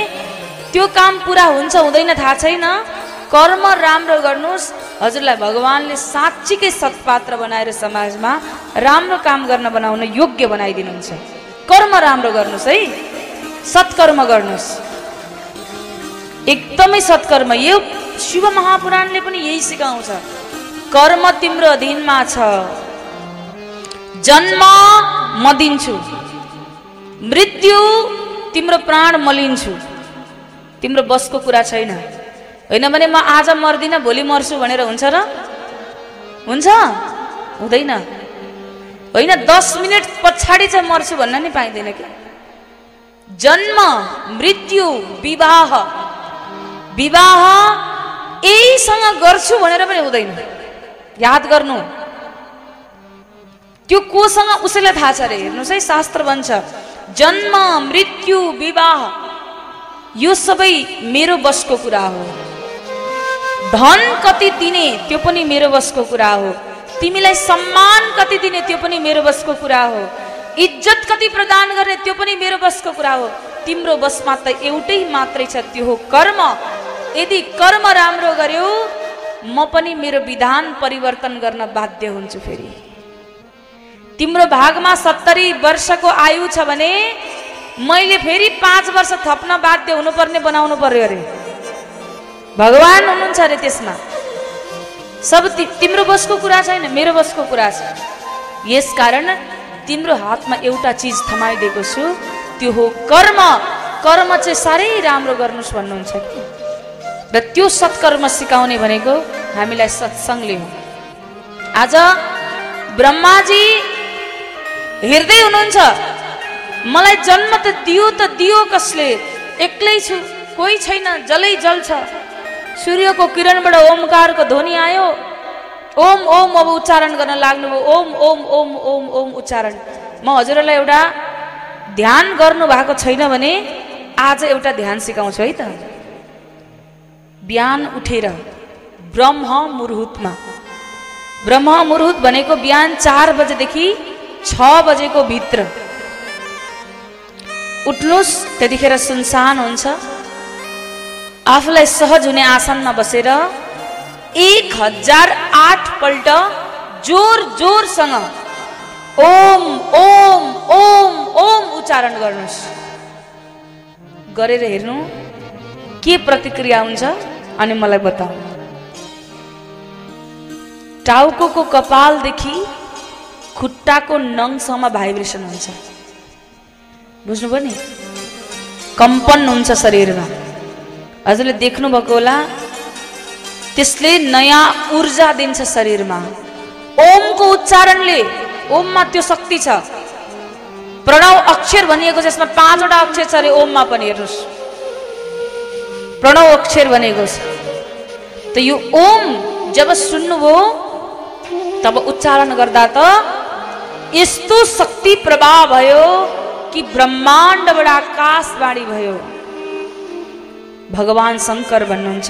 त्यो काम पुरा हुन्छ हुँदैन थाहा छैन। कर्म राम्रो गर्नुहोस्। हजुरलाई भगवान्ले साँच्चीकै सत्पात्र बनाएर समाजमा राम्रो काम गर्न बनाउन योग्य बनाइदिनुहुन्छ। कर्म राम्रो गर्नुहोस् है। सत्कर्म गर्नुहोस्। एकदमै सत्कर्म। यो शिव महापुराणले पनि यही सिकाउँछ। कर्म तिम्रो अधीनमा छ। जन्म म दिन्छु मृत्यु तिम्रो प्राण म लिन्छु तिम्रो बसको कुरा छैन। होइन भने म आज मर्दिनँ भोलि मर्छु भनेर हुन्छ र? हुन्छ? हुँदैन। होइन दस मिनट पछाडि चाहिँ मर्छु भन्न नि पाइँदैन कि? जन्म मृत्यु विवाह। विवाह यहीसँग गर्छु भनेर पनि हुँदैन। याद गर्नु। त्यो कोसँग उसैलाई थाहा छ अरे हेर्नुहोस् है शास्त्र भन्छ जन्म मृत्यु विवाह यो सबै मेरो बसको कुरा हो। धन कति दिने त्यो पनि मेरो बसको कुरा हो। तिमीलाई सम्मान कति दिने त्यो पनि मेरो बसको कुरा हो। इज्जत कति प्रदान गर्ने त्यो पनि मेरो बसको कुरा हो। तिम्रो बसमा त एउटै मात्रै छ त्यो हो कर्म। यदि कर्म राम्रो गर्यो म पनि मेरो विधान परिवर्तन गर्न बाध्य हुन्छु फेरि। तिम्रो भागमा सत्तरी वर्षको आयु छ भने मैले फेरि पाँच वर्ष थप्न बाध्य हुनुपर्ने बनाउनु पर्यो अरे। भगवान् हुनुहुन्छ अरे त्यसमा। सब तिम्रो बसको कुरा छैन मेरो बसको कुरा छ। यसकारण तिम्रो हातमा एउटा चिज थमाइदिएको छु त्यो हो कर्म। कर्म चाहिँ साह्रै राम्रो गर्नुहोस् भन्नुहुन्छ। कि र त्यो सत्कर्म सिकाउने भनेको हामीलाई सत्सङ्गले हो। आज ब्रह्माजी हेर्दै हुनुहुन्छ मलाई जन्म त दियो त दियो कसले? एक्लै छु कोही छैन जलै जल छ सूर्यको किरणबाट ओमकारको ध्वनि आयो। ओम ओम अब उच्चारण गर्न लाग्नुभयो ओम ओम ओम ओम ओम उच्चारण। म हजुरहरूलाई एउटा ध्यान गर्नु भएको छैन भने आज एउटा ध्यान सिकाउँछु है त। बिहान उठेर ब्रह्म मुहुर्तमा। ब्रह्म मुहुर्त भनेको बिहान चार बजेदेखि छ बजेको भित्र। उठ्नुहोस् त्यतिखेर सुनसान हुन्छ। आफूलाई सहज हुने आसनमा बसेर एक हजार आठ पल्ट जोर जोरसँग ओम ओम ओम ओम उच्चारण गर्नुहोस्। गरेर हेर्नु के प्रतिक्रिया हुन्छ अनि मलाई बताऊ। टाउको कपालदेखि खुट्टाको नङसम्म भाइब्रेसन हुन्छ। बुझ्नुभयो नि? कम्पन हुन्छ शरीरमा। हजुरले देख्नुभएको होला त्यसले नयाँ ऊर्जा दिन्छ शरीरमा। ओमको उच्चारणले ओममा त्यो शक्ति छ। प्रणव अक्षर भनिएको छ यसमा पाँचवटा अक्षर छ अरे ओममा पनि हेर्नुहोस्। प्रणव अक्षर भनेको छ। त यो ओम जब सुन्नुभयो तब उच्चारण गर्दा त यस्तो शक्ति प्रभाव भयो कि ब्रह्माण्डबाट आकाशवाणी भयो। भगवान् शङ्कर भन्नुहुन्छ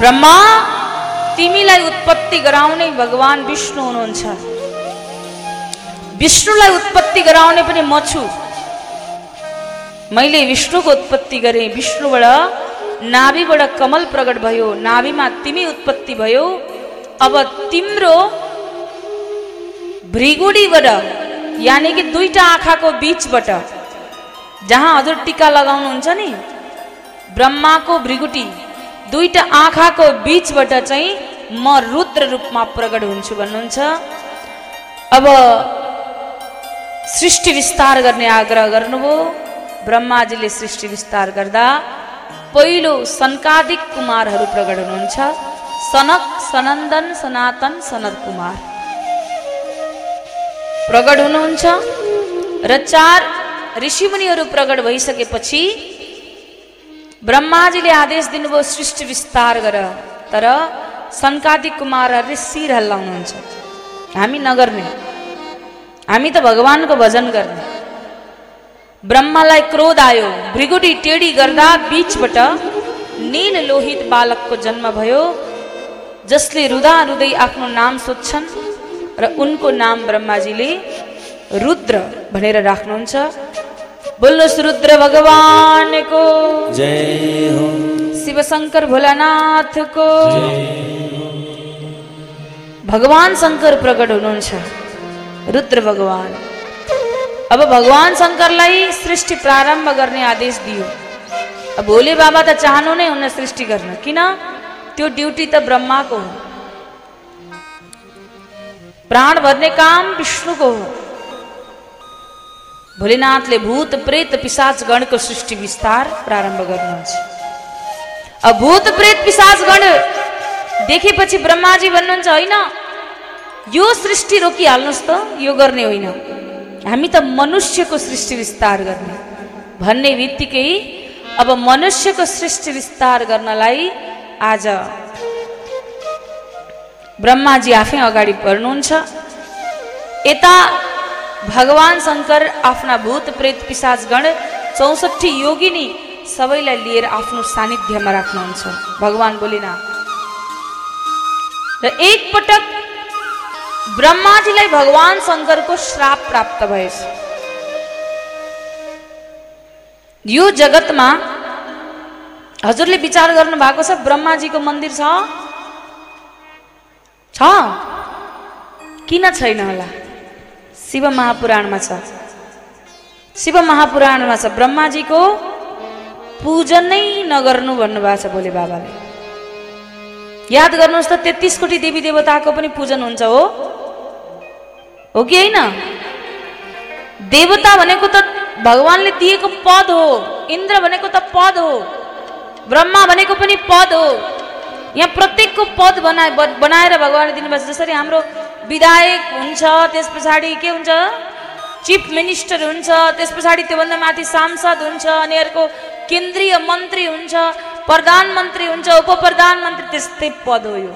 ब्रह्मा तिमीलाई उत्पत्ति गराउने भगवान् विष्णु हुनुहुन्छ। विष्णुलाई उत्पत्ति गराउने पनि म छु। मैले विष्णुको उत्पत्ति गरेँ। विष्णुबाट नाभिबाट कमल प्रकट भयो। नाभिमा तिमी उत्पत्ति भयो। अब तिम्रो भ्रिगुडीबाट यानि कि दुईटा आँखाको बिचबाट जहाँ हजुर टिका लगाउनुहुन्छ नि ब्रह्माको भ्रिगुटी दुईटा आँखाको बिचबाट चाहिँ म रुद्र रूपमा प्रकट हुन्छु भन्नुहुन्छ। अब सृष्टि विस्तार गर्ने आग्रह गर्नुभयो। ब्रह्माजीले सृष्टि विस्तार गर्दा पहिलो सनकादिक कुमारहरू प्रकट हुनुहुन्छ। सनक सनन्दन सनातन सनत कुमार। प्रकट हुनुहुन्छ। र चार ऋषिमुनिहरू प्रकट भइसकेपछि ब्रह्माजीले आदेश दिनुभयो सृष्टि विस्तार गर। तर सनकादिक कुमारहरूले शिर हल्लाउनुहुन्छ हामी नगर्ने। हामी त भगवान्को भजन गर्ने। ब्रह्मालाई क्रोध आयो। भृगुटी टेढी गर्दा बीचबाट नील लोहित बालकको जन्म भयो जसले रुदा रुदै आफ्नो नाम सोध्छन् र उनको नाम ब्रह्माजीले रुद्र भनेर राख्नुहुन्छ। बोल्नुहोस् रुद्र भगवानको। जय हो। शिवशङ्कर भोलानाथको। भगवान शङ्कर प्रकट हुनुहुन्छ। रुद्र भगवान। अब भगवान शङ्करलाई सृष्टि प्रारम्भ गर्ने आदेश दियो। अब भोले बाबा त चाहनु नै हुन सृष्टि गर्न। किन? त्यो ड्युटी त ब्रह्माको हो। प्राण भर्ने काम विष्णुको हो। भोलेनाथले भूत प्रेत पिसाच गणको सृष्टि विस्तार प्रारम्भ गर्नुहुन्छ। अब भूत प्रेत पिसाच गण देखेपछि ब्रह्माजी भन्नुहुन्छ होइन यो सृष्टि रोकिहाल्नुहोस् त यो गर्ने होइन। हामी त मनुष्यको सृष्टि विस्तार गर्ने। भन्ने बित्तिकै अब मनुष्यको सृष्टि विस्तार गर्नलाई आज ब्रह्माजी आफै अगाडि बढ्नुहुन्छ। यता भगवान् शङ्कर आफ्ना भूत प्रेत पिसाचगण चौसठी योगिनी सबैलाई लिएर आफ्नो सानिध्यमा राख्नुहुन्छ भगवान् बोलिना र एकपटक ब्रह्माजीलाई भगवान् शङ्करको श्राप प्राप्त भएछ यो जगतमा हजुरले विचार गर्नु भएको छ ब्रह्माजीको मन्दिर छ किन छैन होला शिव महापुराणमा छ। शिव महापुराणमा छ। ब्रह्माजीको पूजन नै नगर्नु भन्नुभएको छ भोले बाबाले। याद गर्नुहोस् त तेत्तिस कोटी देवी देवताको पनि पूजन हुन्छ हो। हो कि होइन? देवता भनेको त भगवान्ले दिएको पद हो। इन्द्र भनेको त पद हो। ब्रह्मा भनेको पनि पद हो। यहाँ प्रत्येकको पद बनाए बनाएर भगवान्ले दिनुभएको छ। जसरी हाम्रो विधायक हुन्छ त्यस पछाडि के हुन्छ? चिफ मिनिस्टर हुन्छ त्यस पछाडि त्योभन्दा माथि सांसद हुन्छ अनि अर्को केन्द्रीय मन्त्री हुन्छ प्रधानमन्त्री हुन्छ उप प्रधानमन्त्री त्यस्तै पद हो यो।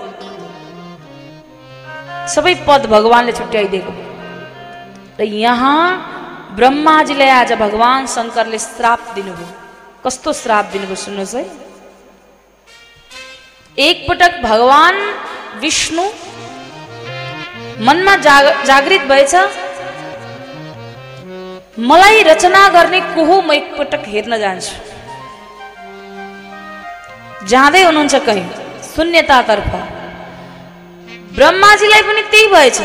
सबै पद भगवान्ले छुट्याइदिएको। र यहाँ ब्रह्माजीलाई आज भगवान् शङ्करले श्राप दिनुभयो। कस्तो श्राप दिनुभयो सुन्नुहोस् है। एकपटक भगवान् विष्णु मनमा जाग जागृत भएछ। मलाई रचना गर्ने को हो म एकपटक हेर्न जान्छु। जाँदै हुनुहुन्छ कहीँ? शून्यतातर्फ ब्रह्माजीलाई पनि त्यही भएछ।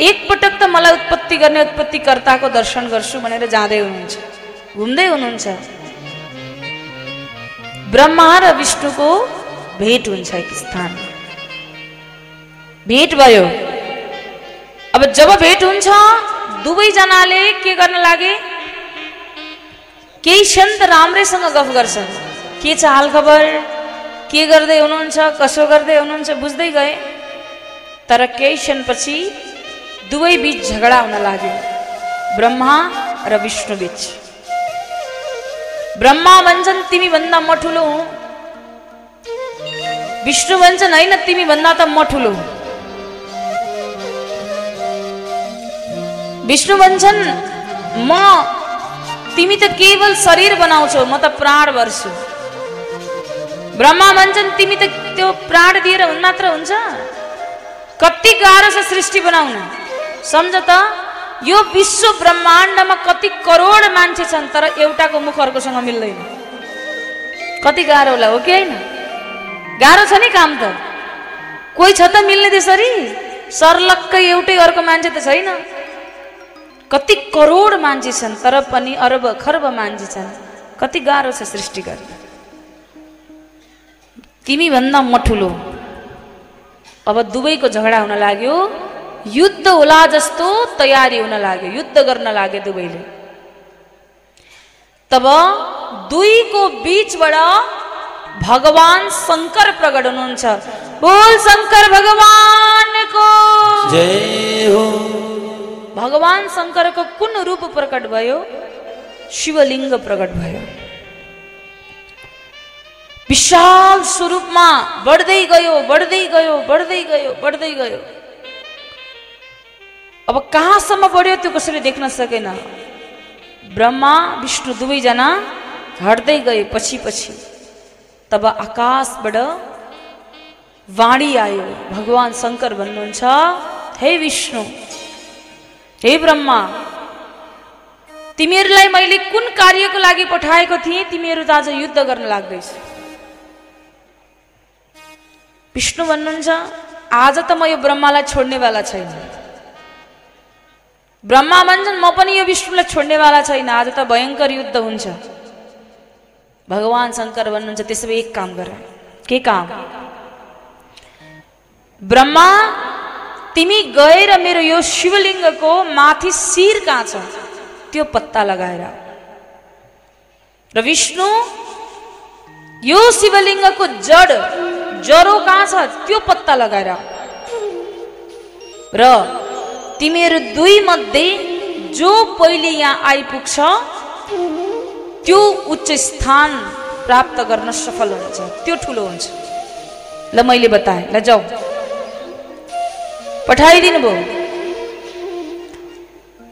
एकपटक त मलाई उत्पत्ति गर्ने उत्पत्तिकर्ताको दर्शन गर्छु भनेर जाँदै हुनुहुन्छ। घुम्दै हुनुहुन्छ। ब्रह्मा र विष्णुको भेट हुन्छ एक स्थान भेट भयो। अब जब भेट हुन्छ दुवैजनाले के गर्न लागे? केही क्षण त राम्रैसँग गफ गर्छन्। के छ हाल खबर? के गर्दै हुनुहुन्छ? कसो गर्दै हुनुहुन्छ? बुझ्दै गए। तर केही क्षणपछि दुवै बिच झगडा हुन लाग्यो। ब्रह्मा र विष्णु बिच। ब्रह्मा भन्छन् तिमी भन्दा म ठुलो हुँ। विष्णु भन्छन् होइन तिमी भन्दा त म ठुलो विष्णु भन्छन् म तिमी त केवल शरीर बनाउँछौ म त प्राण भर्छु। ब्रह्मा भन्छन् तिमी त त्यो प्राण दिएर हुन् मात्र हुन्छ। कति गाह्रो छ सृष्टि बनाउन। सम्झ त यो विश्व ब्रह्माण्डमा कति करोड मान्छे छन् तर एउटाको मुख अर्कोसँग मिल्दैन। कति गाह्रो होला हो कि होइन? गाह्रो छ नि काम त। कोही छ त मिल्ने त्यसरी? सर्लक्कै एउटै अर्को मान्छे त छैन। कति करोड मान्छे छन् तर पनि अरब खर्ब मान्छे छन्। कति गाह्रो छ सृष्टि गर्न। तिमी भन्दा म ठुलो। अब दुवैको झगडा हुन लाग्यो। युद्ध होला जस्तो तयारी हुन लाग्यो। युद्ध गर्न लाग्यो दुवैले। तब दुईको बीचबाट भगवान शङ्कर प्रकट हुनुहुन्छ। बोल शङ्कर भगवानको जय हो। भगवान शङ्करको कुन रूप प्रकट भयो? शिवलिङ्ग प्रकट भयो। विशाल स्वरूपमा बढ्दै गयो बढ्दै गयो बढ्दै गयो बढ्दै गयो। अब कहाँसम्म बढ्यो त्यो कसैले देख्न सकेन। ब्रह्मा विष्णु दुवैजना हट्दै गए पछि पछि। तब आकाशबाट वाणी आयो। भगवान शङ्कर भन्नुहुन्छ हे विष्णु हे ब्रह्मा तिमीहरूलाई मैले कुन कार्यको लागि पठाएको थिएँ? तिमीहरू त आज युद्ध गर्न लाग्दैछ। विष्णु भन्नुहुन्छ आज त म यो ब्रह्मालाई छोड्नेवाला छैन। ब्रह्मा भन्छन् म पनि यो विष्णुलाई छोड्नेवाला छैन। आज त भयङ्कर युद्ध हुन्छ। भगवान शङ्कर भन्नुहुन्छ त्यसो भए एक काम गर। के काम? ब्रह्मा तिमी गएर मेरो यो शिवलिङ्गको माथि शिर कहाँ छ? त्यो पत्ता लगाएर। र विष्णु यो शिवलिङ्गको जड जरो कहाँ छ? त्यो पत्ता लगाएर। र तिमीहरू दुई मध्ये जो पहिले यहाँ आइपुग्छ त्यो उच्च स्थान प्राप्त गर्न सफल हुन्छ। त्यो ठुलो हुन्छ। ल मैले बताएँ। ल जाऊ। पठाइदिनु भयो।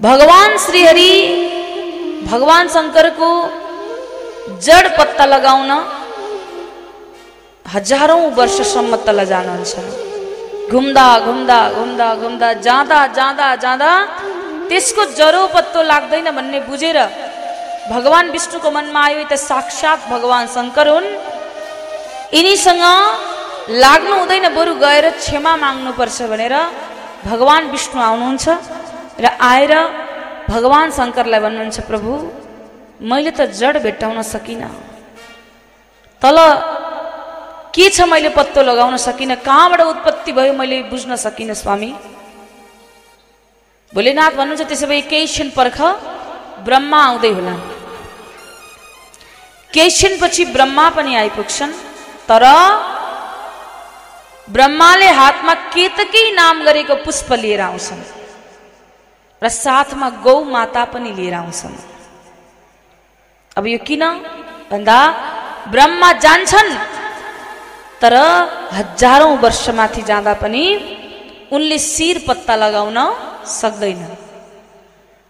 भगवान श्रीहरि भगवान शङ्करको जड पत्ता लगाउन हजारौँ वर्षसम्म तल जानुहुन्छ। घुम्दा घुम्दा घुम्दा घुम्दा जाँदा जाँदा जाँदा त्यसको जरो पत्तो लाग्दैन भन्ने बुझेर भगवान विष्णुको मनमा आयो त साक्षात भगवान शङ्कर हुन् यिनीसँग लाग्नु हुँदैन बरु गएर क्षमा माग्नुपर्छ भनेर भगवान विष्णु आउनुहुन्छ र आएर भगवान शङ्करलाई भन्नुहुन्छ प्रभु मैले त जड भेट्टाउन सकिनँ तल के छ मैले पत्तो लगाउन सकिनँ कहाँबाट उत्पत्ति भयो मैले बुझ्न सकिनँ स्वामी भोलेनाथ भन्नुहुन्छ त्यसो भए केही क्षण पर्ख ब्रह्मा आउँदै होला केही क्षणपछि ब्रह्मा पनि आइपुग्छन् तर ब्रह्माले हातमा केतकै नाम गरेको पुष्प लिएर आउँछन् र साथमा गौ माता पनि लिएर आउँछन् अब यो किन भन्दा ब्रह्मा जान्छन् तर हजारौँ वर्षमाथि जाँदा पनि उनले शिर पत्ता लगाउन सक्दैन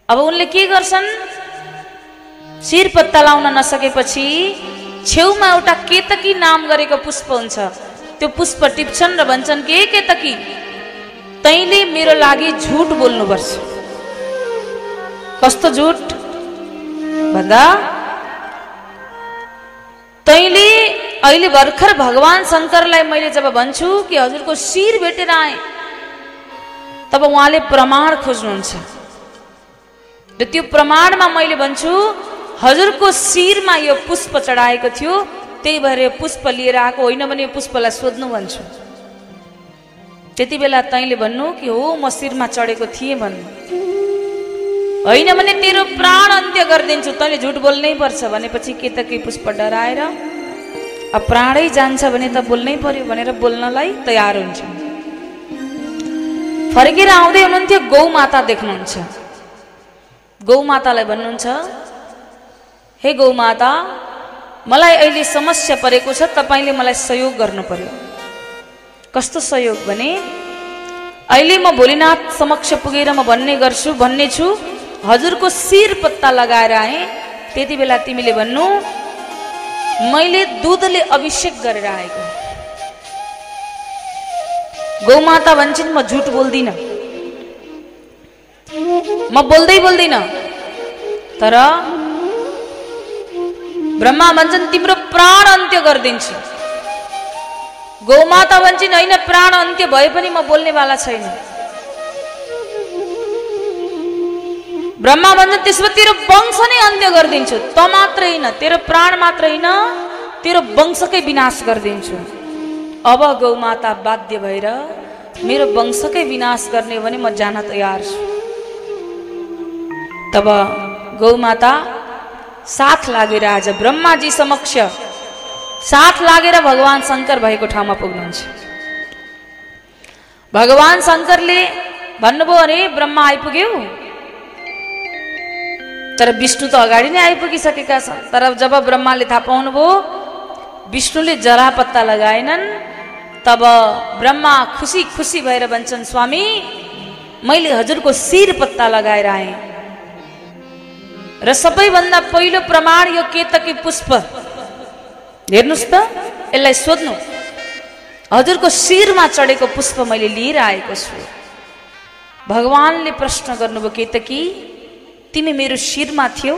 अब उनले के गर्छन् शिर पत्ता लाउन नसकेपछि छेउमा एउटा केतकी नाम गरेको पुष्प हुन्छ। त्यो पुष्प टिप्छन् र भन्छन् के केतकी? तैँले मेरो लागि झुट बोल्नुपर्छ। कस्तो झुट? भन्दा तैँले अहिले भर्खर भगवान शङ्करलाई मैले जब भन्छु कि हजुरको शिर भेटेर आएँ तब उहाँले प्रमाण खोज्नुहुन्छ। र त्यो प्रमाणमा मैले भन्छु हजुरको शिरमा यो पुष्प चढाएको थियो त्यही भएर यो पुष्प लिएर आएको होइन भने यो पुष्पलाई सोध्नु भन्छु। त्यति बेला तैँले भन्नु कि हो म शिरमा चढेको थिएँ भन्नु। होइन भने तेरो प्राण अन्त्य गरिदिन्छु तैँले झुट बोल्नै पर्छ भनेपछि के त के पुष्प डराएर? अब प्राणै जान्छ भने त बोल्नै पर्यो भनेर बोल्नलाई तयार हुन्छ। फर्केर आउँदै हुनुहुन्थ्यो गौमाता देख्नुहुन्छ। गौमातालाई भन्नुहुन्छ हे गौमाता मलाई अहिले समस्या परेको छ तपाईँले मलाई सहयोग गर्नु पर्यो कस्तो सहयोग भने अहिले म भोलिनाथ समक्ष पुगेर म भन्ने गर्छु भन्ने छु हजुरको शिर पत्ता लगाएर आएँ। त्यति बेला तिमीले भन्नु मैले दुधले अभिषेक गरेर आएको गौमाता भन्छन् म झुट बोल्दिनँ। म बोल्दै बोल्दिनँ। तर ब्रह्मा भन्छन् तिम्रो प्राण अन्त्य गरिदिन्छु। गौमाता भन्छन् होइन प्राण अन्त्य भए पनि म बोल्नेवाला छैन। ब्रह्मा भन्छन् त्यसमा तेरो वंश नै अन्त्य गरिदिन्छु। त मात्र होइन तेरो प्राण मात्र होइन तेरो वंशकै विनाश गरिदिन्छु। अब गौमाता बाध्य भएर मेरो वंशकै विनाश गर्ने भने म जान तयार छु। तब गौमाता साथ लागेर आज ब्रह्माजी समक्ष साथ लागेर भगवान् शङ्कर भएको ठाउँमा पुग्नुहुन्छ। भगवान् शङ्करले भन्नुभयो अरे ब्रह्मा आइपुग्यो? तर विष्णु त अगाडि नै आइपुगिसकेका छन्। तर जब ब्रह्माले थाहा पाउनुभयो विष्णुले जरा पत्ता लगाएनन् तब ब्रह्मा खुसी खुसी भएर भन्छन् स्वामी मैले हजुरको शिर पत्ता लगाएर आएँ। र सबैभन्दा पहिलो प्रमाण यो केतकी पुष्प हेर्नुहोस् त यसलाई सोध्नु हजुरको शिरमा चढेको पुष्प मैले लिएर आएको छु भगवान्ले प्रश्न गर्नुभयो केतकी तिमी मेरो शिरमा थियौ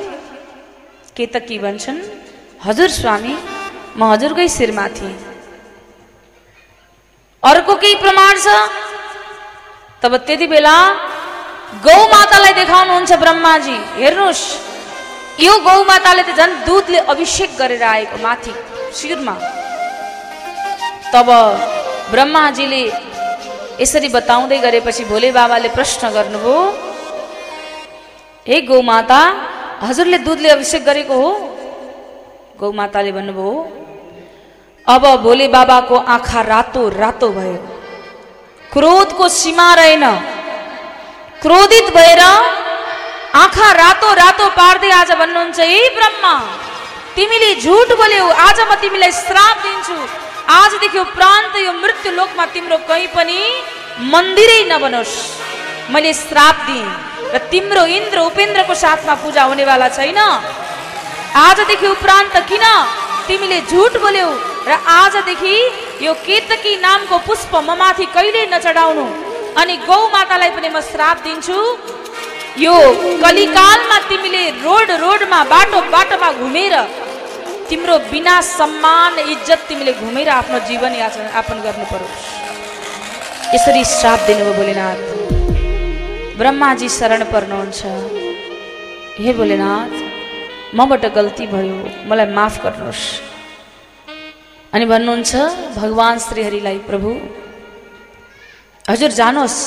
केतकी भन्छन् हजुर स्वामी म हजुरकै शिरमा थिएँ अर्को केही प्रमाण छ तब त्यति बेला गौ मातालाई देखाउनुहुन्छ ब्रह्माजी हेर्नुहोस् यो गौ माताले त झन् दुधले अभिषेक गरेर आएको माथि शिरमा। तब ब्रह्माजीले यसरी बताउँदै गरेपछि भोले बाबाले प्रश्न गर्नुभयो हे गौमाता हजुरले दुधले अभिषेक गरेको हो? गौमाताले भन्नुभयो अब भोले बाबाको आँखा रातो रातो भयो। क्रोधको सीमा रहेन। क्रोधित भएर आँखा रातो रातो पार्दै आज भन्नुहुन्छ हे ब्रह्मा तिमीले झुट बोल्यौ आज म तिमीलाई श्राप दिन्छु। आजदेखि उपरान्त यो मृत्यु लोकमा तिम्रो कहीँ पनि मन्दिरै नबनोस्। मैले श्राप दिएँ र तिम्रो इन्द्र उपेन्द्रको साथमा पूजा हुनेवाला छैन। आजदेखि उपरान्त किन? तिमीले झुट बोल्यौ र आजदेखि यो केतकी नामको पुष्प म माथि कहिल्यै नचढाउनु? अनि गौ मातालाई पनि म श्राप दिन्छु। यो कलिकालमा तिमीले रोड रोडमा बाटो बाटोमा घुमेर तिम्रो बिना सम्मान इज्जत तिमीले घुमेर आफ्नो जीवन यापन गर्नु पर्यो। यसरी श्राप दिनुभयो भोलेनाथ। ब्रह्माजी शरण पर्नुहुन्छ। हे भोलेनाथ मबाट गल्ती भयो मलाई माफ गर्नुहोस्। अनि भन्नुहुन्छ भगवान् श्रीहरिलाई प्रभु हजुर जानुहोस्।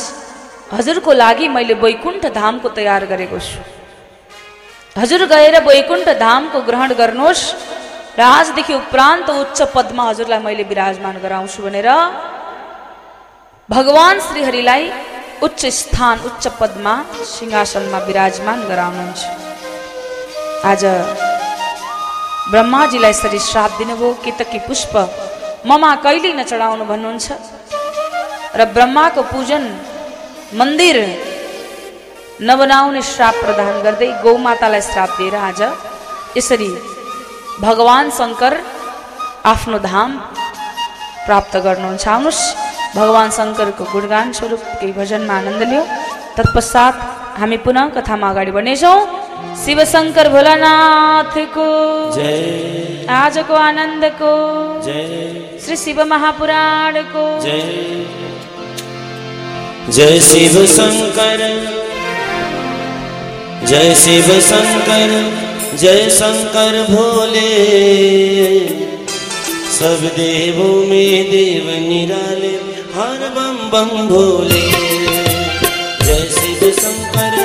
हजुरको लागि मैले वैकुण्ठ धामको तयार गरेको छु। हजुर गएर वैकुण्ठ धामको ग्रहण गर्नुहोस् र आजदेखि उपरान्त उच्च पदमा हजुरलाई मैले विराजमान गराउँछु भनेर भगवान् श्रीहरिलाई उच्च स्थान उच्च पदमा सिंहासनमा विराजमान गराउनुहुन्छ। आज ब्रह्माजीलाई यसरी श्राप दिनुभयो केतकी पुष्प ममा कहिल्यै नचढाउनु भन्नुहुन्छ र ब्रह्माको पूजन मन्दिर नबनाउने श्राप प्रदान गर्दै गौमातालाई श्राप दिएर आज यसरी भगवान् शङ्कर आफ्नो धाम प्राप्त गर्नुहुन्छ आउनुहोस् भगवान् शङ्करको गुणगान स्वरूप केही भजनमा आनन्द लियो तत्पश्चात हामी पुनः कथामा अगाडि बढ्नेछौँ शिव शङ्कर भोलानाथको आजको आनन्दको श्री शिव महापुराणको जय शिव शंकर। जय शिव शंकर, जय शंकर भोले। सब देवों में देव निराले, हर बम बम भोले। जय शिव शंकर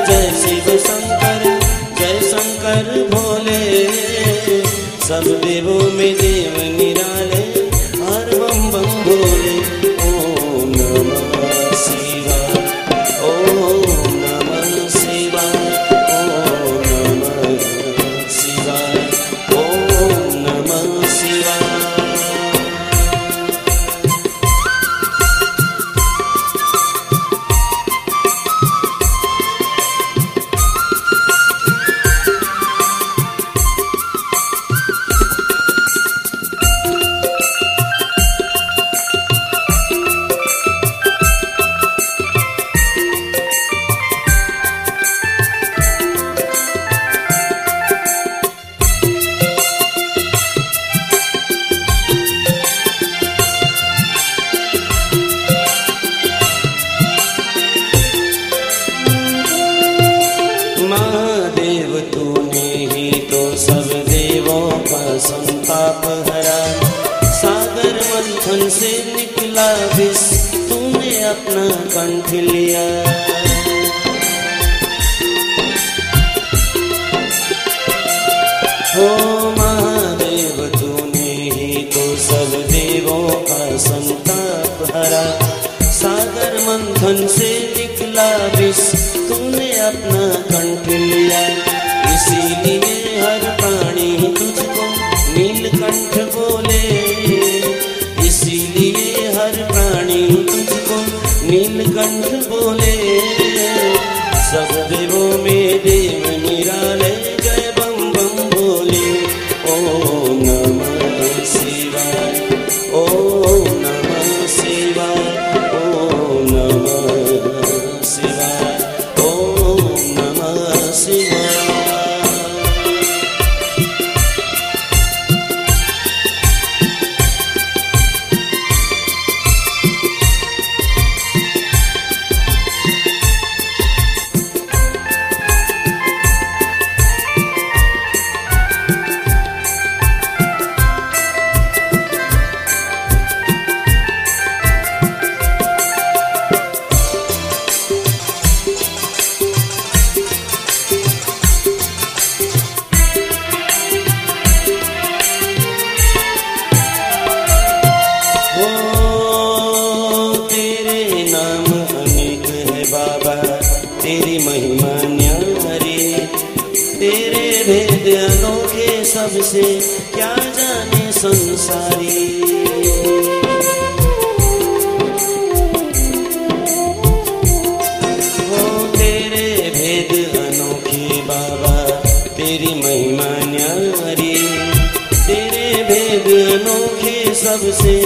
कब से,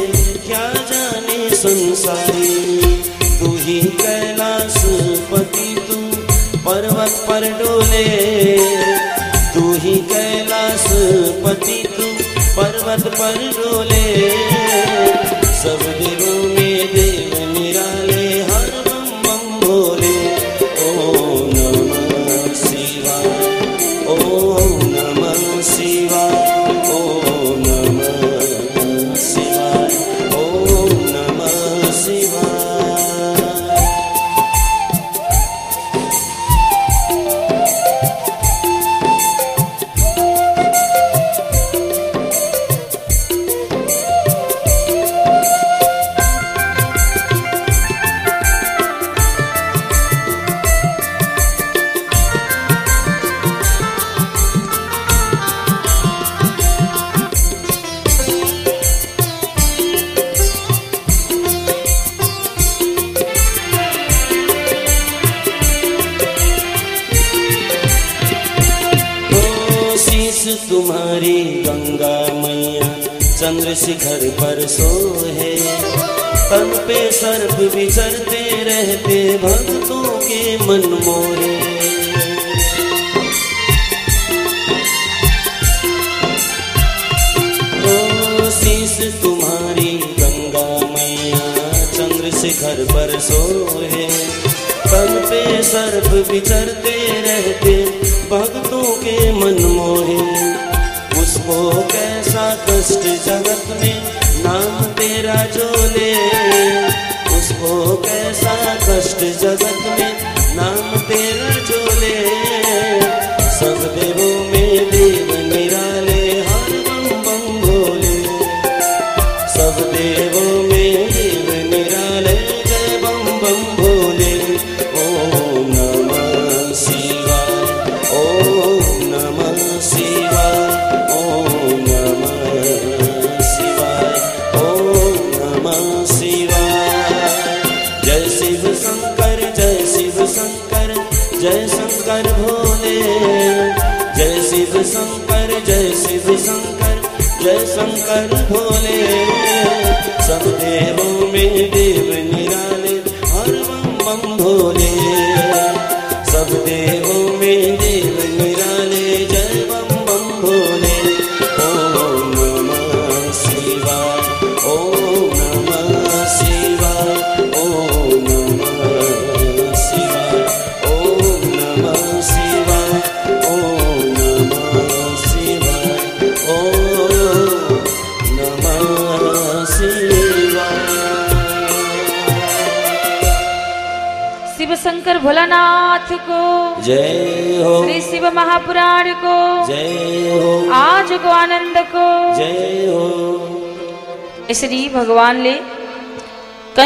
क्या जाने संसारी? तू ही कैलाश पति, तू पर्वत पर डोले। तू ही कैलाश पति, तू पर्वत पर डोले। सब दिलों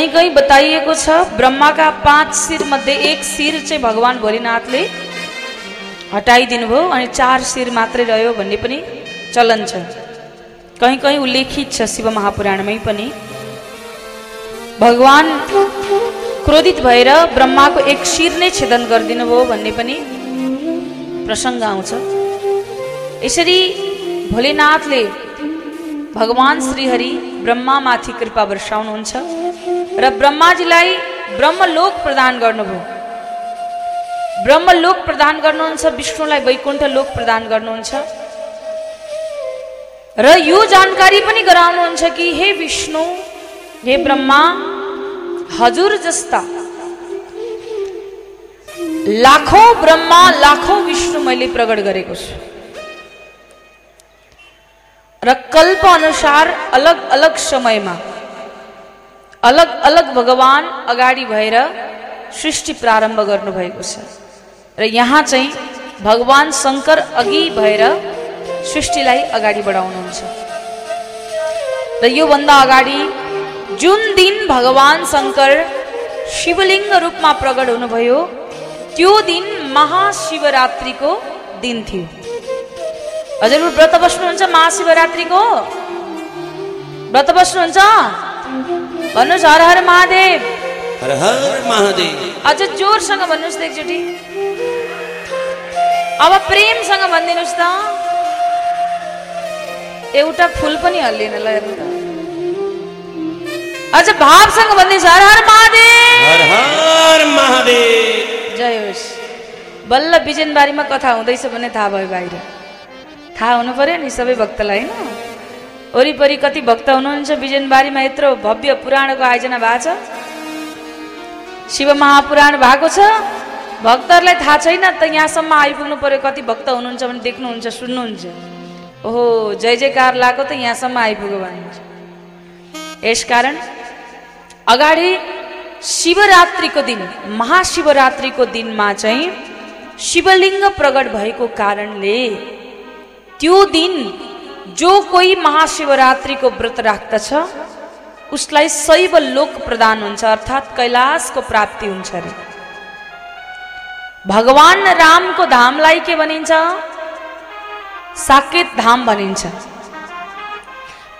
कहीँ कहीँ बताइएको छ ब्रह्माका पाँच शिर मध्ये एक शिर चाहिँ भगवान भोलेनाथले हटाइदिनु भयो अनि चार शिर मात्रै रह्यो भन्ने पनि चलन छ। कहीँ कहीँ उल्लेखित छ शिव महापुराणमै पनि। भगवान क्रोधित भएर ब्रह्माको एक शिर नै छेदन गरिदिनु भयो भन्ने पनि प्रसङ्ग आउँछ। यसरी भोलेनाथले भगवान श्रीहरि ब्रह्मामाथि कृपा वर्षाउनुहुन्छ। र ब्रह्माजीलाई ब्रह्मलोक प्रदान गर्नुभयो। ब्रह्मलोक प्रदान गर्नुहुन्छ विष्णुलाई वैकुण्ठ लोक प्रदान गर्नुहुन्छ। र यो जानकारी पनि गराउनुहुन्छ कि हे विष्णु हे ब्रह्मा हजुर जस्ता लाखौँ ब्रह्मा लाखौँ विष्णु मैले प्रकट गरेको छु। र कल्प अनुसार अलग अलग समयमा अलग अलग भगवान अगाडि भएर सृष्टि प्रारम्भ गर्नुभएको छ। र यहाँ चाहिँ भगवान शङ्कर अघि भएर सृष्टिलाई अगाडि बढाउनुहुन्छ। र योभन्दा अगाडि जुन दिन भगवान शङ्कर शिवलिङ्ग रूपमा प्रकट हुनुभयो त्यो दिन महाशिवरात्रिको दिन थियो। हजुर व्रत बस्नुहुन्छ महाशिवरात्रिको? व्रत बस्नुहुन्छ? भन्नुहोस् हर हर महादेव। हर हर महादेव। अझ जोरसँग भन्नुहोस् त एकचोटि अब प्रेमसँग भनिदिनुहोस् त। एउटा फुल पनि हल्लिएन ल हेर्नु त अझ भावसँग भनिदिनुहोस् हर हर महादेव। हर हर महादेव। जय होस् बल्ल बिजनबारीमा कथा हुँदैछ भन्ने थाहा भयो बाहिर थाहा हुनु पर्यो नि सबै भक्तलाई होइन वरिपरि कति भक्त हुनुहुन्छ? बिजनबारीमा यत्रो भव्य पुराणको आयोजना भएको छ। शिव महापुराण भएको छ। भक्तहरूलाई थाहा छैन त यहाँसम्म आइपुग्नु पर्यो। कति भक्त हुनुहुन्छ भने देख्नुहुन्छ सुन्नुहुन्छ। ओहो जय जयकार लगाएको त यहाँसम्म आइपुग्यो भन्नुहुन्छ यसकारण अगाडि शिवरात्रिको दिन महाशिवरात्रिको दिनमा चाहिँ शिवलिङ्ग प्रकट भएको कारणले त्यो दिन जो कोही महाशिवरात्रिको व्रत राख्दछ उसलाई शैव लोक प्रदान हुन्छ अर्थात् कैलाशको प्राप्ति हुन्छ अरे। भगवान रामको धामलाई के भनिन्छ? साकेत धाम भनिन्छ।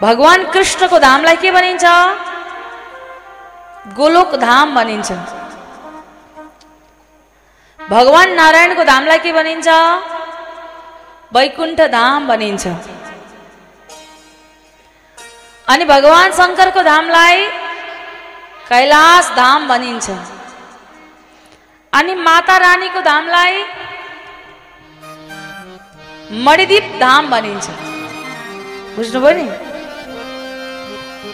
भगवान कृष्णको धामलाई के भनिन्छ? गोलोक धाम भनिन्छ। भगवान नारायणको धामलाई के भनिन्छ? वैकुण्ठ धाम भनिन्छ। अनि भगवान शङ्करको धामलाई कैलाश धाम भनिन्छ। अनि माता रानीको धामलाई मणिदीप धाम भनिन्छ। बुझ्नुभयो नि?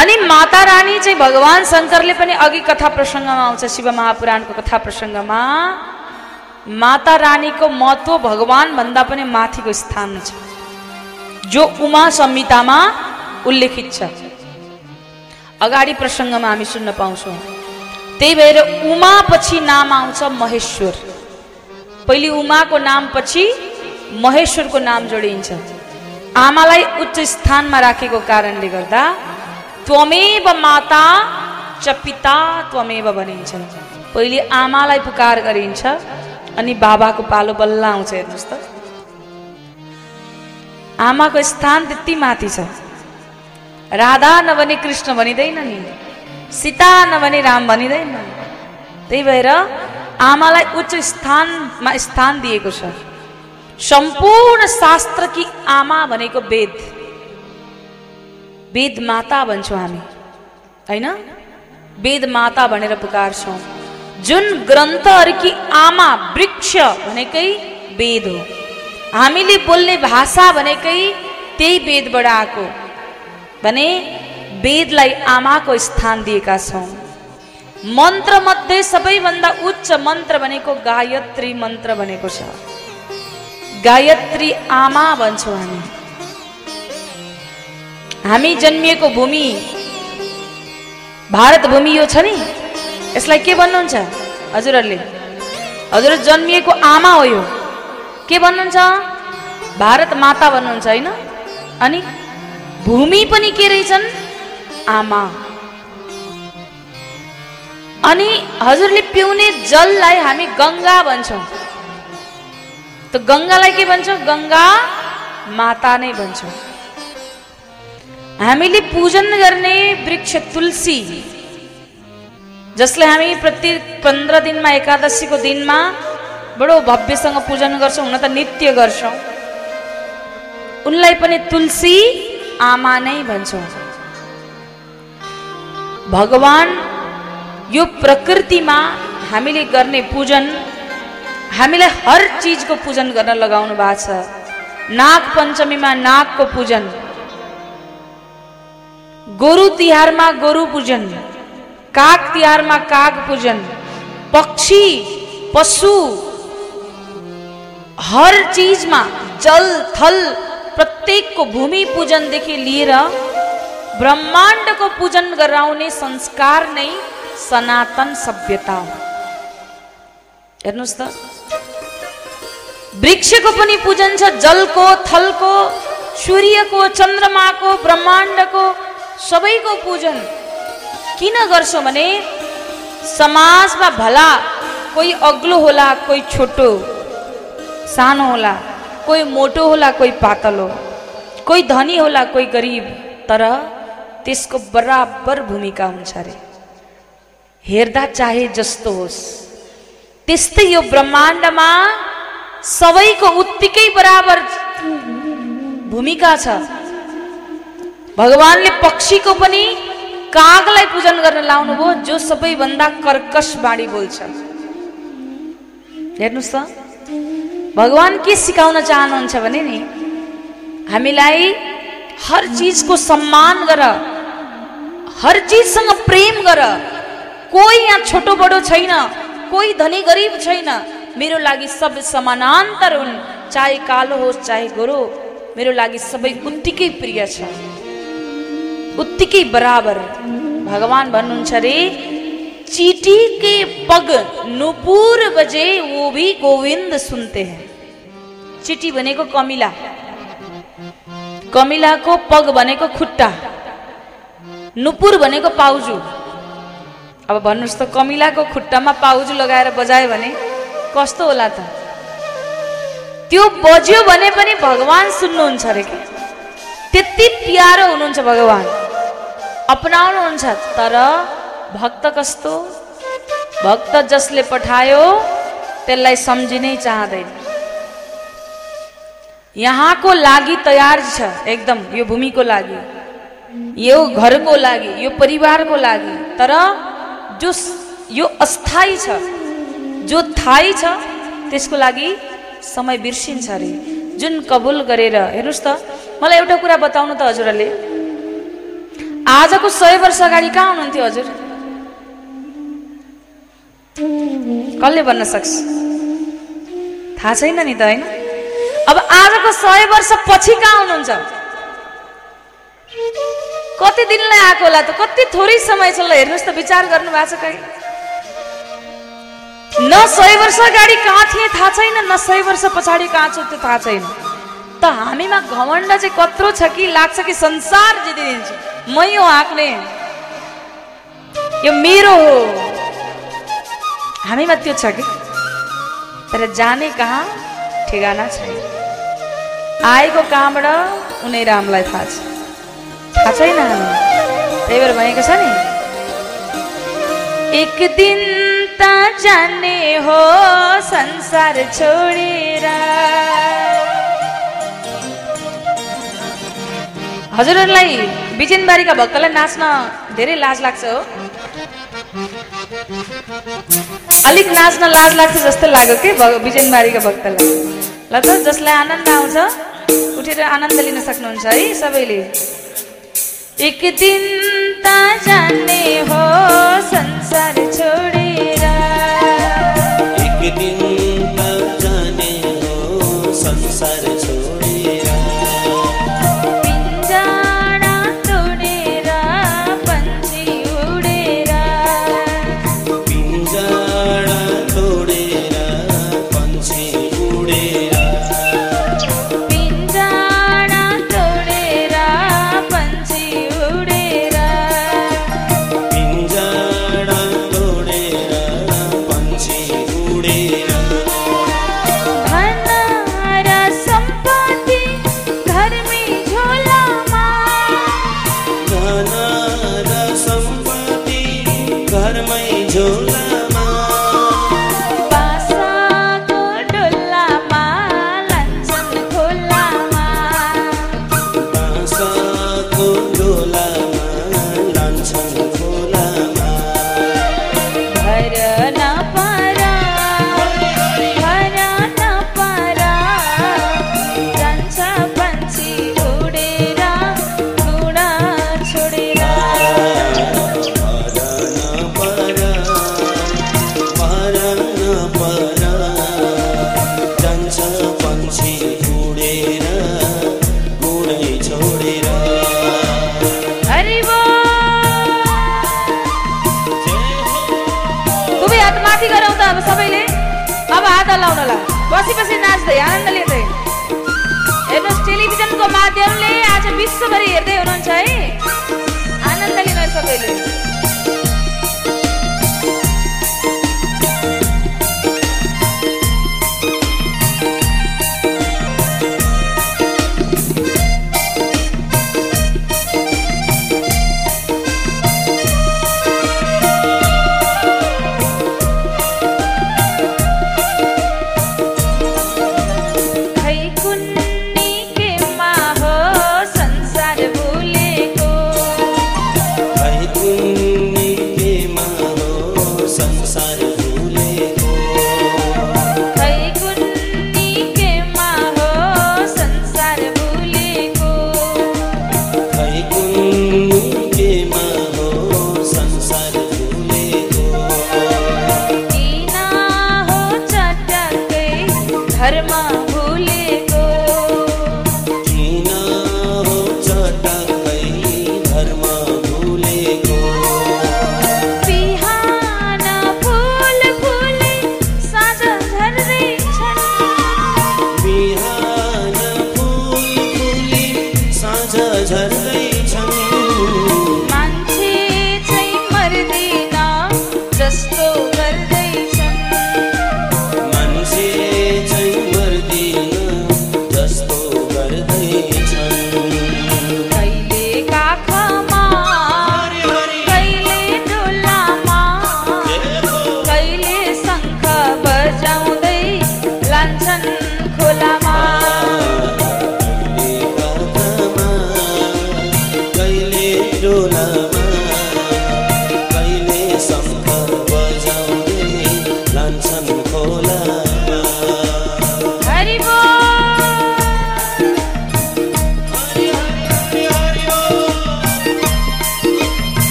अनि माता रानी चाहिँ भगवान शङ्करले पनि अघि कथा प्रसङ्गमा आउँछ शिव महापुराणको कथा प्रसङ्गमा। माता रानीको महत्व भगवान भन्दा पनि माथिको स्थान छ। जो उमा संहितामा उल्लेखित छ। अगाडि प्रसङ्गमा हामी सुन्न पाउँछौँ। त्यही भएर उमा पछि नाम आउँछ महेश्वर। पहिले उमाको नाम पछि महेश्वरको नाम जोडिन्छ। आमालाई उच्च स्थानमा राखेको कारणले गर्दा त्वमेव माता च पिता त्वमेव भनिन्छ। पहिले आमालाई पुकार गरिन्छ अनि बाबाको पालो बल्ल आउँछ हेर्नुहोस् त। आमाको स्थान त्यति माथि छ। राधा नभने कृष्ण भनिँदैन नि। सीता नभने राम भनिँदैन त्यही भएर आमालाई उच्च स्थानमा स्थान दिएको छ। सम्पूर्ण शास्त्रकी आमा भनेको वेद। वेद माता भन्छौँ हामी। होइन? वेद माता भनेर पुकार्छौँ। जुन ग्रन्थहरूकी आमा वृक्ष भनेकै वेद हो। हामीले बोल्ने भाषा भनेकै त्यही वेदबाट आएको। भने वेदलाई आमाको स्थान दिएका छौँ। मन्त्रमध्ये सबैभन्दा उच्च मन्त्र भनेको गायत्री मन्त्र भनेको छ। गायत्री आमा भन्छौँ हामी। हामी जन्मिएको भूमि भारत भूमि यो छ नि? यसलाई के भन्नुहुन्छ? हजुरहरूले? हजुर जन्मिएको आमा हो यो। के भन्नुहुन्छ? भारत माता भन्नुहुन्छ होइन? अनि भूमि पनि के रहेछन्? आमा। अनि हजुरले पिउने जललाई हामी गङ्गा भन्छौँ। त गङ्गालाई के भन्छौँ? गङ्गा माता नै भन्छौँ। हामीले पूजन गर्ने वृक्ष तुलसी जसलाई हामी प्रति पन्ध्र दिनमा एकादशीको दिनमा बडो भव्यसँग पूजन गर्छौँ हुन त नित्य गर्छौँ। उनलाई पनि तुलसी आमा नै भन्छौँ। भगवान यो प्रकृतिमा हामीले गर्ने पूजन हामीलाई हर चिजको पूजन गर्न लगाउनु भएको छ। नाग पञ्चमीमा नागको पूजन गोरु तिहारमा गोरु पूजन काग तिहारमा काग पूजन पक्षी पशु हर चिजमा जल थल प्रत्येकको भूमि पूजनदेखि लिएर ब्रह्माण्डको पूजन गराउने संस्कार नै सनातन सभ्यता हो। हेर्नुहोस् त। वृक्षको पनि पूजन छ जलको थलको सूर्यको चन्द्रमाको ब्रह्माण्डको सबैको पूजन। किन गर्छौँ भने समाजमा भला कोही अग्लो होला कोही छोटो सानो होला। कोही मोटो होला कोही पातलो। कोही धनी होला कोही गरिब। तर त्यसको बराबर भूमिका हुन्छ अरे हेर्दा चाहे जस्तो होस्। त्यस्तै यो ब्रह्माण्डमा सबैको उत्तिकै बराबर भूमिका छ। भगवान्ले पक्षीको पनि कागलाई पूजन गर्न लाउनुभयो जो सबैभन्दा कर्कश बाणी बोल्छ। हेर्नुहोस् त। भगवान् के सिकाउन चाहनुहुन्छ भने नि हामीलाई हर चिजको सम्मान गर हर चिजसँग प्रेम गर। कोही यहाँ छोटो बडो छैन कोही धनी गरिब छैन मेरो लागि सब समानान्तर हुन् चाहे कालो होस् चाहे गोरो मेरो लागि सबै उत्तिकै प्रिय छ। उत्तिकै बराबर। भगवान भन्नुहुन्छ रे चीटी के पग नुपुर बजे वो भी गोविंद सुनते हैं। चिटी भनेको कमिला। कमिलाको पग भनेको खुट्टा। नुपुर भनेको पाउजु। अब भन्नुहोस् त कमिलाको खुट्टामा पाउजु लगाएर बजायो भने कस्तो होला त? त्यो बज्यो भने पनि भगवान् सुन्नुहुन्छ अरे कि? त्यति प्यारो हुनुहुन्छ भगवान्। अपनाउनुहुन्छ तर भक्त कस्तो भक्त जसले पठायो त्यसलाई सम्झिनै चाहँदैन। यहाँको लागि तयार छ एकदम यो भूमिको लागि। यो घरको लागि यो परिवारको लागि। तर जो यो अस्थायी छ जो थाहै छ त्यसको लागि समय बिर्सिन्छ अरे। जुन कबुल गरेर हेर्नुहोस् त मलाई एउटा कुरा बताउनु त हजुरहरूले। आजको सय वर्ष अगाडि कहाँ हुनुहुन्थ्यो हजुर? कसले भन्न सक्छ? थाहा छैन नि त होइन? अब आजको सय वर्ष पछि कहाँ हुनुहुन्छ? कति दिनलाई आएको होला त? कति थोरै समय छ ल हेर्नुहोस् त विचार गर्नु भएको छ कहिले? न सय वर्ष अगाडि कहाँ थिएँ थाहा छैन न सय वर्ष पछाडि कहाँ छु त्यो थाहा छैन। त हामीमा घमण्ड चाहिँ कत्रो छ कि लाग्छ कि संसार जितिदिन्छु? मै हो हाँक्ने यो मेरो हो। हामीमा त्यो छ कि तर जाने कहाँ ठेगाना छैन आएको कहाँबाट उनी रामलाई थाहा छ थाहा छैन हामी। त्यही भएर भनेको छ नि एक दिन त जाने हो संसार छोडेर हजुरहरूलाई बिजेनबारीका भक्तलाई नाच्न धेरै लाज लाग्छ हो। अलिक नाच्न लाज लाग्छ जस्तो लाग्यो कि? बिजेनबारीका भक्तलाई। ल त जसलाई आनन्द आउँछ उठेर आनन्द लिन सक्नुहुन्छ है सबैले। एक दिन त जाने हो संसार छोडेर। एक दिन नमस्ते आनन्दले हेर्नुहोस् टेलिभिजनको माध्यमले आज विश्वभरि हेर्दै हुनुहुन्छ है आनन्द लिनुहोस् सबैले